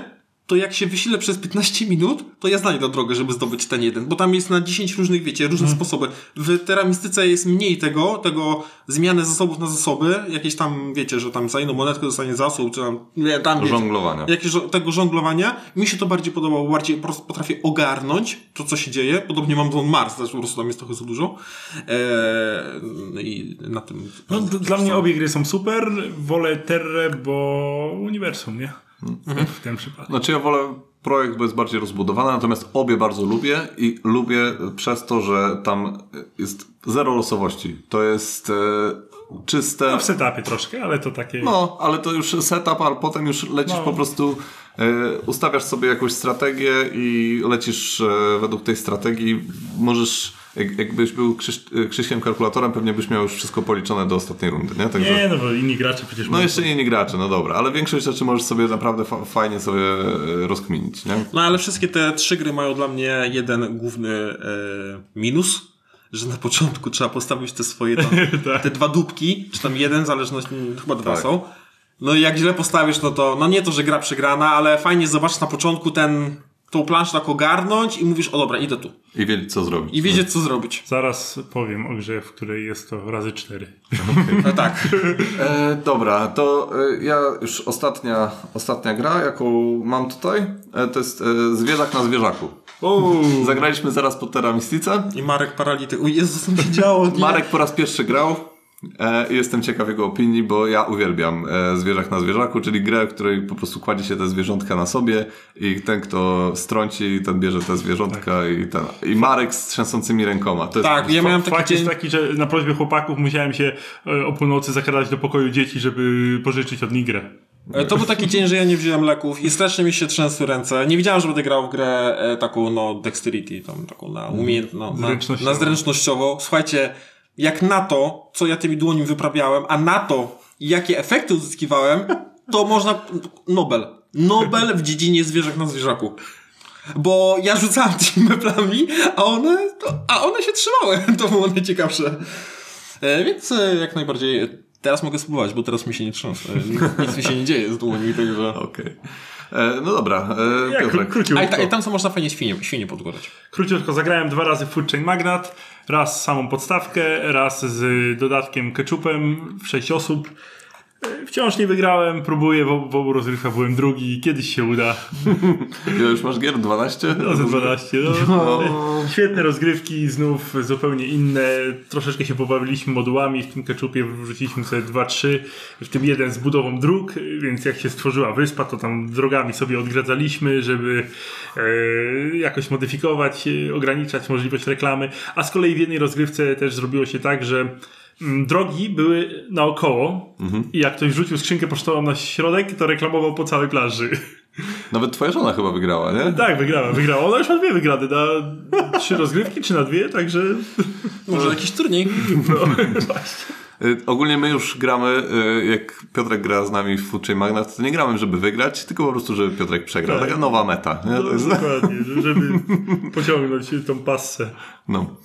to jak się wysilę przez 15 minut, to ja znajdę drogę, żeby zdobyć ten jeden. Bo tam jest na 10 różnych, wiecie, różne Mhm. sposoby. W teramistyce jest mniej tego, tego zmiany zasobów na zasoby. Jakieś tam, wiecie, że tam za jedną monetkę dostanie zasób, czy tam, nie, tam wiecie, Żonglowania. jakieś tego żonglowania. Mi się to bardziej podobało, bardziej po prostu potrafię ogarnąć to, co się dzieje. Podobnie mam Don Mars, też po prostu tam jest trochę za dużo. Eee, I na tym... No, dla mnie obie gry są super. Wolę Terrę, bo uniwersum, nie? Mhm. W tym przypadku. Znaczy ja wolę projekt, bo jest bardziej rozbudowany, natomiast obie bardzo lubię i lubię przez to, że tam jest zero losowości. To jest e, czyste... No, w setupie troszkę, ale to takie... No, ale to już setup, a potem już lecisz No. po prostu, ustawiasz sobie jakąś strategię i lecisz e, według tej strategii. Możesz, jak, jakbyś był Krzyś, e, Krzyśkiem kalkulatorem, pewnie byś miał już wszystko policzone do ostatniej rundy, nie? Także, Nie, no bo inni gracze przecież no jeszcze inni gracze, no dobra, ale większość rzeczy możesz sobie naprawdę fa- fajnie sobie e, rozkminić, nie? No ale wszystkie te trzy gry mają dla mnie jeden główny e, minus, że na początku trzeba postawić te swoje tam, Tak. te dwa dupki, czy tam jeden, zależność, chyba dwa Tak. są. No i jak źle postawisz, no to, no nie to, że gra przegrana, ale fajnie zobaczyć na początku ten, tą planszę tak ogarnąć i mówisz, o dobra, idę tu. I wiedzieć, co zrobić. I wiedzieć, co zrobić. Zaraz powiem o grze, w której jest to razy cztery. No tak. E, dobra, to e, ja już ostatnia, ostatnia gra, jaką mam tutaj, e, to jest e, Zwierzak na zwierzaku. Zagraliśmy zaraz po Terra Mystice. I Marek paralityk. O Jezus, co się działo? Nie. Marek po raz pierwszy grał jestem ciekaw jego opinii, bo ja uwielbiam e, Zwierzak na zwierzaku, czyli grę, w której po prostu kładzie się te zwierzątka na sobie i ten, kto strąci, ten bierze te zwierzątka i ten. I Marek z trzęsącymi rękoma. To jest Tak, ja miałem taki dzień... jest taki, że na prośbę chłopaków musiałem się e, o północy zakradać do pokoju dzieci, żeby pożyczyć od nich grę. E, To był taki dzień, że ja nie wziąłem leków i strasznie mi się trzęsły ręce. Nie wiedziałem, że będę grał w grę e, taką, no, dexterity, tam, taką na umiejętną, na, Zręcznościową. na zręcznościową. Słuchajcie, jak na to, co ja tymi dłońmi wyprawiałem, a na to, jakie efekty uzyskiwałem, to można... Nobel. Nobel w dziedzinie zwierzak na zwierzaku. Bo ja rzucałem tymi meblami, a one, to, a one się trzymały. To było najciekawsze. E, więc e, jak najbardziej teraz mogę spróbować, bo teraz mi się nie trząsł. E, nic, nic mi się nie dzieje z dłońmi, także... Okej. E, No dobra, e, Piotrek. A i, króciutko. ta, i tam co można fajnie świnie, świnie podgórać. Króciutko zagrałem dwa razy w Food Chain Magnat. Raz samą podstawkę, raz z dodatkiem ketchupem w 6 osób. Wciąż nie wygrałem, próbuję, w, w obu rozgrywkach byłem drugi, kiedyś się uda. Ile już masz gier? 12? No ze 12. No. Świetne rozgrywki, znów zupełnie inne. Troszeczkę się pobawiliśmy modułami, w tym keczupie wrzuciliśmy sobie 2-3, w tym jeden z budową dróg, więc jak się stworzyła wyspa, to tam drogami sobie odgradzaliśmy, żeby e, jakoś modyfikować, e, ograniczać możliwość reklamy. A z kolei w jednej rozgrywce też zrobiło się tak, że drogi były naokoło i jak ktoś rzucił skrzynkę pocztową na środek, to reklamował po całej plaży. Nawet twoja żona chyba wygrała, nie? Tak, wygrała, wygrała. Ona już ma dwie wygrane na trzy rozgrywki, czy na dwie, także... Może jakiś turniej? No, właśnie. Y, Ogólnie my już gramy, y, jak Piotrek gra z nami w Food Chain Magnat, to nie gramy, żeby wygrać, tylko po prostu, żeby Piotrek przegrał. Tak. Taka nowa meta. Nie? No, To jest, dokładnie, żeby pociągnąć tą passę. no.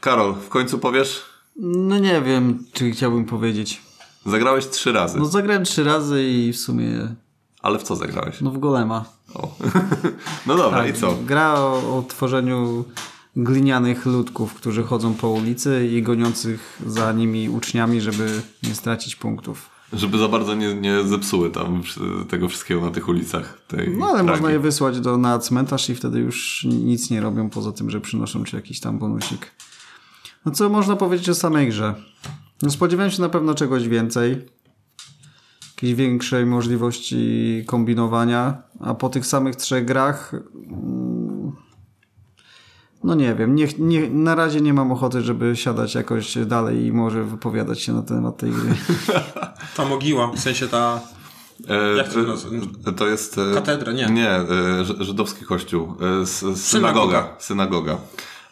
Karol, w końcu powiesz? No nie wiem, czy chciałbym powiedzieć. Zagrałeś trzy razy. No zagrałem trzy razy i w sumie Ale w co zagrałeś? no w golema. O. no dobra, i co? Gra o, o tworzeniu glinianych ludków, którzy chodzą po ulicy i goniących za nimi uczniami, żeby nie stracić punktów. Żeby za bardzo nie, nie zepsuły tam tego wszystkiego na tych ulicach. Tej No ale tragi. można je wysłać do, na cmentarz i wtedy już nic nie robią poza tym, że przynoszą ci jakiś tam bonusik. No co można powiedzieć o samej grze? No spodziewałem się na pewno czegoś więcej. Jakiejś większej możliwości kombinowania, a po tych samych trzech grach mm, no nie wiem, nie, nie, na razie nie mam ochoty, żeby siadać jakoś dalej i może wypowiadać się na temat tej gry. Ta mogiła, w sensie ta... E, Jak to e, to jest... e, Katedra, nie. Nie, e, ży- żydowski kościół. e, s- Synagoga. Synagoga.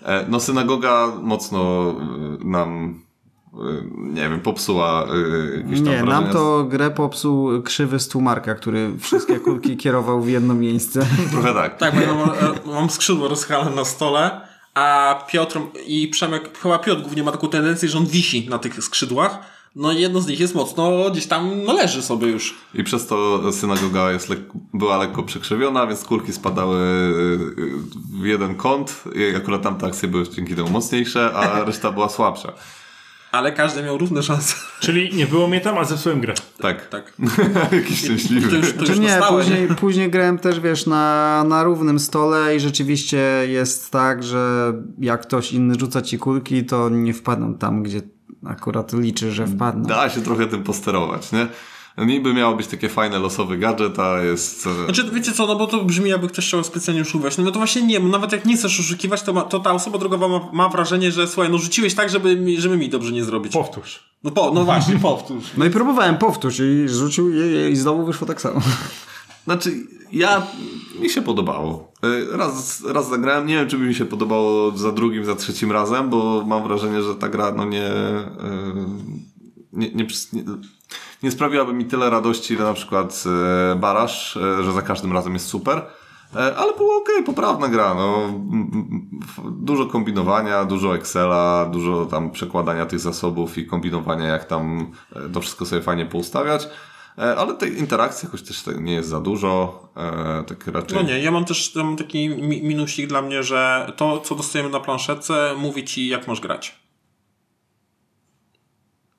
E, No synagoga mocno e, nam e, nie wiem, popsuła jakieś tam Nie, wrażenia. nam to grę popsuł krzywy stłumarka, który wszystkie kulki kierował w jedno miejsce. Trochę tak. Tak, bo ja mam, mam skrzydło rozchalane na stole, a Piotr i Przemek, chyba Piotr głównie ma taką tendencję, że on wisi na tych skrzydłach. No i jedno z nich jest mocno gdzieś tam no, leży sobie już. I przez to synagoga jest lek- była lekko przekrzywiona, więc kulki spadały e, w jeden kąt. I akurat tamte akcje były dzięki temu mocniejsze, a reszta była słabsza. Ale każdy miał równe szanse. Czyli nie było mnie tam, a zepsułem grę. Tak. Tak. Jakiś szczęśliwy. To już, to Czy już nie, na stałe, później, później grałem też, wiesz, na, na równym stole i rzeczywiście jest tak, że jak ktoś inny rzuca ci kulki, to nie wpadną tam, gdzie akurat liczy, że wpadną. Da się trochę tym posterować, nie? Niby miało być takie fajne losowy gadżet, a jest... e, Znaczy, wiecie co, no bo to brzmi jakby ktoś chciał specjalnie oszukiwać. No to właśnie nie, bo nawet jak nie chcesz oszukiwać, to, ma, to ta osoba drogowa ma, ma wrażenie, że słuchaj, no rzuciłeś tak, żeby mi, żeby mi dobrze nie zrobić. Powtórz. No, po, no właśnie, powtórz. No i próbowałem powtórz i rzucił i, i znowu wyszło tak samo. Znaczy, ja... Mi się podobało. E, Raz, raz zagrałem, nie wiem, czy by mi się podobało za drugim, za trzecim razem, bo mam wrażenie, że ta gra, no nie... e, Nie, nie, nie, nie sprawiłaby mi tyle radości, ile na przykład e, Barasz, że za każdym razem jest super. Ale było ok, poprawna gra. No. Dużo kombinowania, dużo Excela, dużo tam przekładania tych zasobów i kombinowania, jak tam to wszystko sobie fajnie poustawiać. E, Ale tej interakcji jakoś też nie jest za dużo. E, Tak raczej. No nie, ja mam też tam taki mi- minusik dla mnie, że to, co dostajemy na planszetce, mówi ci, jak masz grać.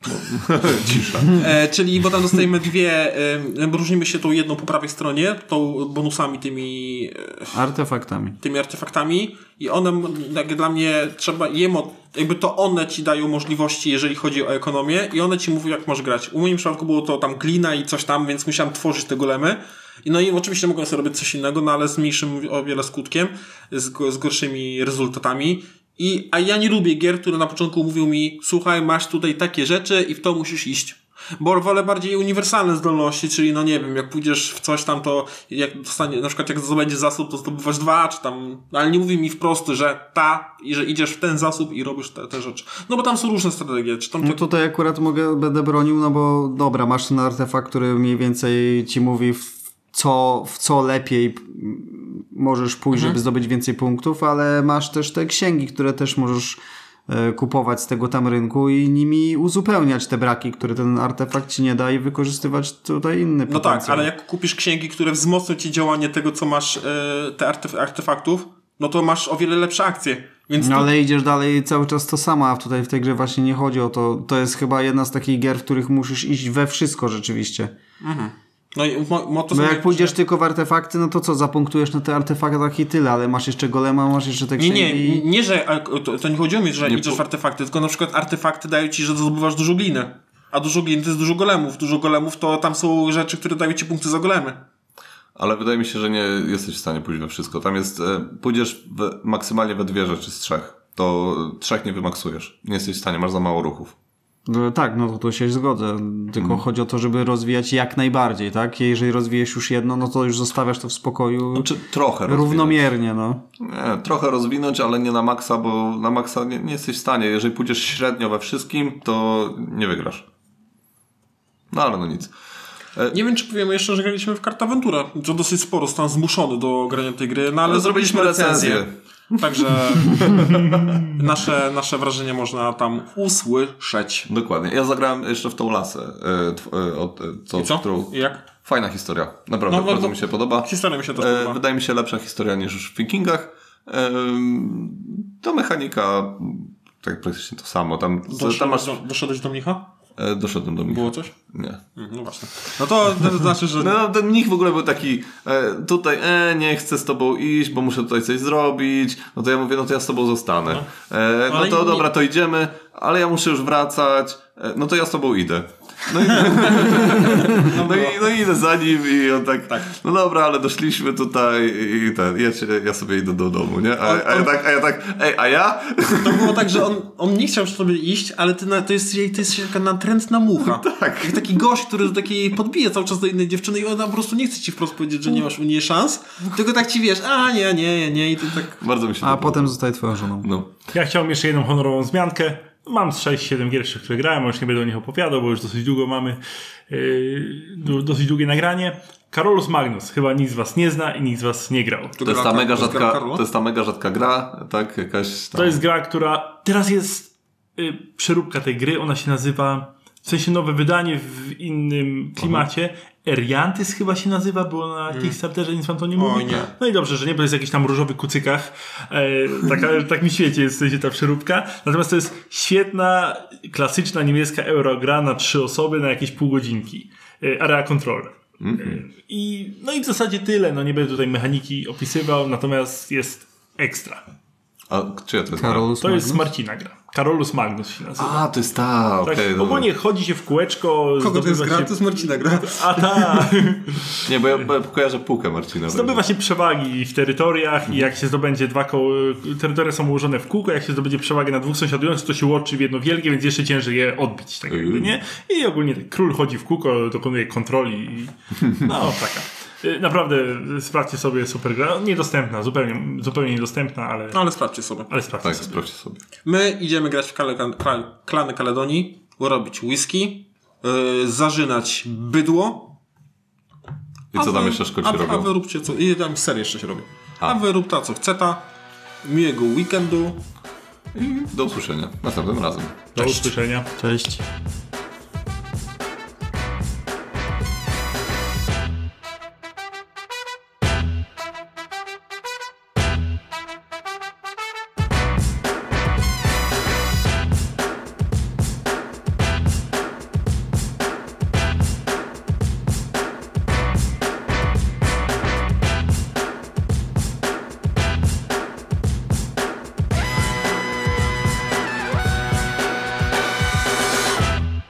Cisza. E, czyli, bo tam dostajemy dwie, e, różnimy się tą jedną po prawej stronie, tą bonusami tymi, e, Artefaktami. tymi artefaktami i one, jak dla mnie, trzeba, jemo, jakby to one ci dają możliwości, jeżeli chodzi o ekonomię i one ci mówią, jak masz grać. U moim przypadku było to tam glina i coś tam, więc musiałem tworzyć te golemy. I no i oczywiście mogłem sobie robić coś innego, no ale z mniejszym o wiele skutkiem, z, z gorszymi rezultatami. I, a ja nie lubię gier, które na początku mówią mi, słuchaj, masz tutaj takie rzeczy i w to musisz iść. Bo wolę bardziej uniwersalne zdolności, czyli no nie wiem, jak pójdziesz w coś tam, to jak dostanie, na przykład jak zdobędziesz zasób, to zdobywasz dwa, czy tam, ale nie mówi mi wprost, że ta, i że idziesz w ten zasób i robisz te, te rzeczy. No bo tam są różne strategie, czy tam No tutaj akurat mogę, będę bronił, no bo dobra, masz ten artefakt, który mniej więcej ci mówi w co, w co lepiej możesz pójść, żeby zdobyć więcej punktów, ale masz też te księgi, które też możesz e, kupować z tego tam rynku i nimi uzupełniać te braki, które ten artefakt ci nie da i wykorzystywać tutaj inny No tak, potencjał. ale jak kupisz księgi, które wzmocnią ci działanie tego, co masz, e, te artef- artefaktów, no to masz o wiele lepsze akcje. Więc No to, ale idziesz dalej cały czas to samo, a tutaj w tej grze właśnie nie chodzi o to. To jest chyba jedna z takich gier, w których musisz iść we wszystko rzeczywiście. No i mo, są jak pójdziesz tylko w artefakty, no to co, zapunktujesz na te artefaktach i tyle, ale masz jeszcze golema, masz jeszcze te Nie, księgi. nie, nie, że a, to, to nie chodziło mi, że Nie, idziesz po- w artefakty, tylko na przykład artefakty dają ci, że zdobywasz dużo gliny. A dużo gliny to jest dużo golemów. Dużo golemów to tam są rzeczy, które dają ci punkty za golemy. Ale wydaje mi się, że nie jesteś w stanie pójść we wszystko. Tam jest, e, pójdziesz w, maksymalnie we dwie rzeczy z trzech. To trzech nie wymaksujesz. Nie jesteś w stanie, masz za mało ruchów. No, tak, no to, to się zgodzę. Tylko chodzi o to, żeby rozwijać jak najbardziej, tak? Jeżeli rozwijesz już jedno, no to już zostawiasz to w spokoju Znaczy trochę rozwinąć. równomiernie, no. Nie, trochę rozwinąć, ale nie na maksa, bo na maksa nie, nie jesteś w stanie. Jeżeli pójdziesz średnio we wszystkim, to nie wygrasz. No ale no nic. Nie wiem, czy powiemy jeszcze, że graliśmy w Kartaventurę. To dosyć sporo, zostałem zmuszony do grania tej gry, no ale Ale zrobiliśmy zrobiliśmy recenzję. recenzję. Także nasze, nasze wrażenia można tam usłyszeć. Dokładnie. Ja zagrałem jeszcze w tą lasę. E, e, od, e, co, I co? Którą... I jak? Fajna historia. Naprawdę, No, bardzo no, mi się podoba. Historia mi się też podoba. wydaje mi się lepsza historia niż w Wikingach. To mechanika, tak praktycznie to samo. Tam, tam Doszedłeś, masz... do, doszedłeś do mnicha? E, doszedłem do mnie. Było coś? Nie. Mm, No właśnie. No to, to znaczy, że... No, ten mnich w ogóle był taki, e, tutaj, e, nie chcę z tobą iść, bo muszę tutaj coś zrobić. No to ja mówię, no to ja z tobą zostanę. E, no to dobra, to idziemy, ale ja muszę już wracać. E, no to ja z tobą idę. No i, no, i, no i idę za nim i on tak, no dobra, ale doszliśmy tutaj i ten, ja, się, ja sobie idę do domu, nie? A, a, ja tak, a ja tak, ej, a ja? To było tak, że on, on nie chciał sobie iść, ale ty na, to, jest, to jest taka natrętna mucha. Tak. Jak taki gość, który taki podbija cały czas do innej dziewczyny i ona po prostu nie chce ci wprost powiedzieć, że nie masz u niej szans, tylko tak ci wiesz, a nie, nie, nie i ty tak... Bardzo mi się A potem zostaje twoją żoną. No. Ja chciałbym jeszcze jedną honorową zmiankę. Mam 6-7 gier które grałem, a już nie będę o nich opowiadał, bo już dosyć długo mamy yy, dosyć długie nagranie. Carolus Magnus, chyba nikt z was nie zna i nikt z was nie grał. To jest ta mega to rzadka, to jest ta mega rzadka gra, tak? Jakaś tam... To jest gra, która teraz jest y, przeróbka tej gry. Ona się nazywa, w sensie nowe wydanie w innym klimacie. Eriantys chyba się nazywa, było na Kickstarterze, nic wam to nie mówi. Nie. No i dobrze, że nie, bo jest jakiś tam różowy kucykach. E, taka, tak mi świeci jest w sensie ta przeróbka. Natomiast to jest świetna, klasyczna niemiecka eurogra na trzy osoby na jakieś pół godzinki. E, area controller. E, I, no i w zasadzie tyle. No nie będę tutaj mechaniki opisywał, natomiast jest ekstra. A czyja to jest Karolus To jest? Marcina gra. Carolus Magnus się nazywa. A, to jest ta, okej. tak, dobra. ogólnie chodzi się w kółeczko. zdobywa się... jest Marcina gra. A ta. Nie, bo ja, bo ja kojarzę półkę Marcina. Zdobywa się przewagi w terytoriach i jak się zdobędzie dwa koło... Terytoria są ułożone w kółko, jak się zdobędzie przewagę na dwóch sąsiadujących, to się łączy w jedno wielkie, więc jeszcze ciężej je odbić, tak jakby, nie? I ogólnie tak, król chodzi w kółko, dokonuje kontroli i... No, taka. Y, Naprawdę, sprawdźcie sobie super gra. Niedostępna, zupełnie, zupełnie niedostępna, ale, No ale sprawdźcie sobie. ale sprawdźcie Tak, sobie. sprawdźcie sobie. My idziemy grać w kale, kla, klany Kaledonii, robić whisky, yy, zażynać bydło. I co tam wy- jeszcze a, wy- A robią? wy róbcie co... I tam serii jeszcze się robi. A, A. wy rób ta co chce ta. Miłego weekendu. I do usłyszenia następnym razem. Do usłyszenia. Cześć.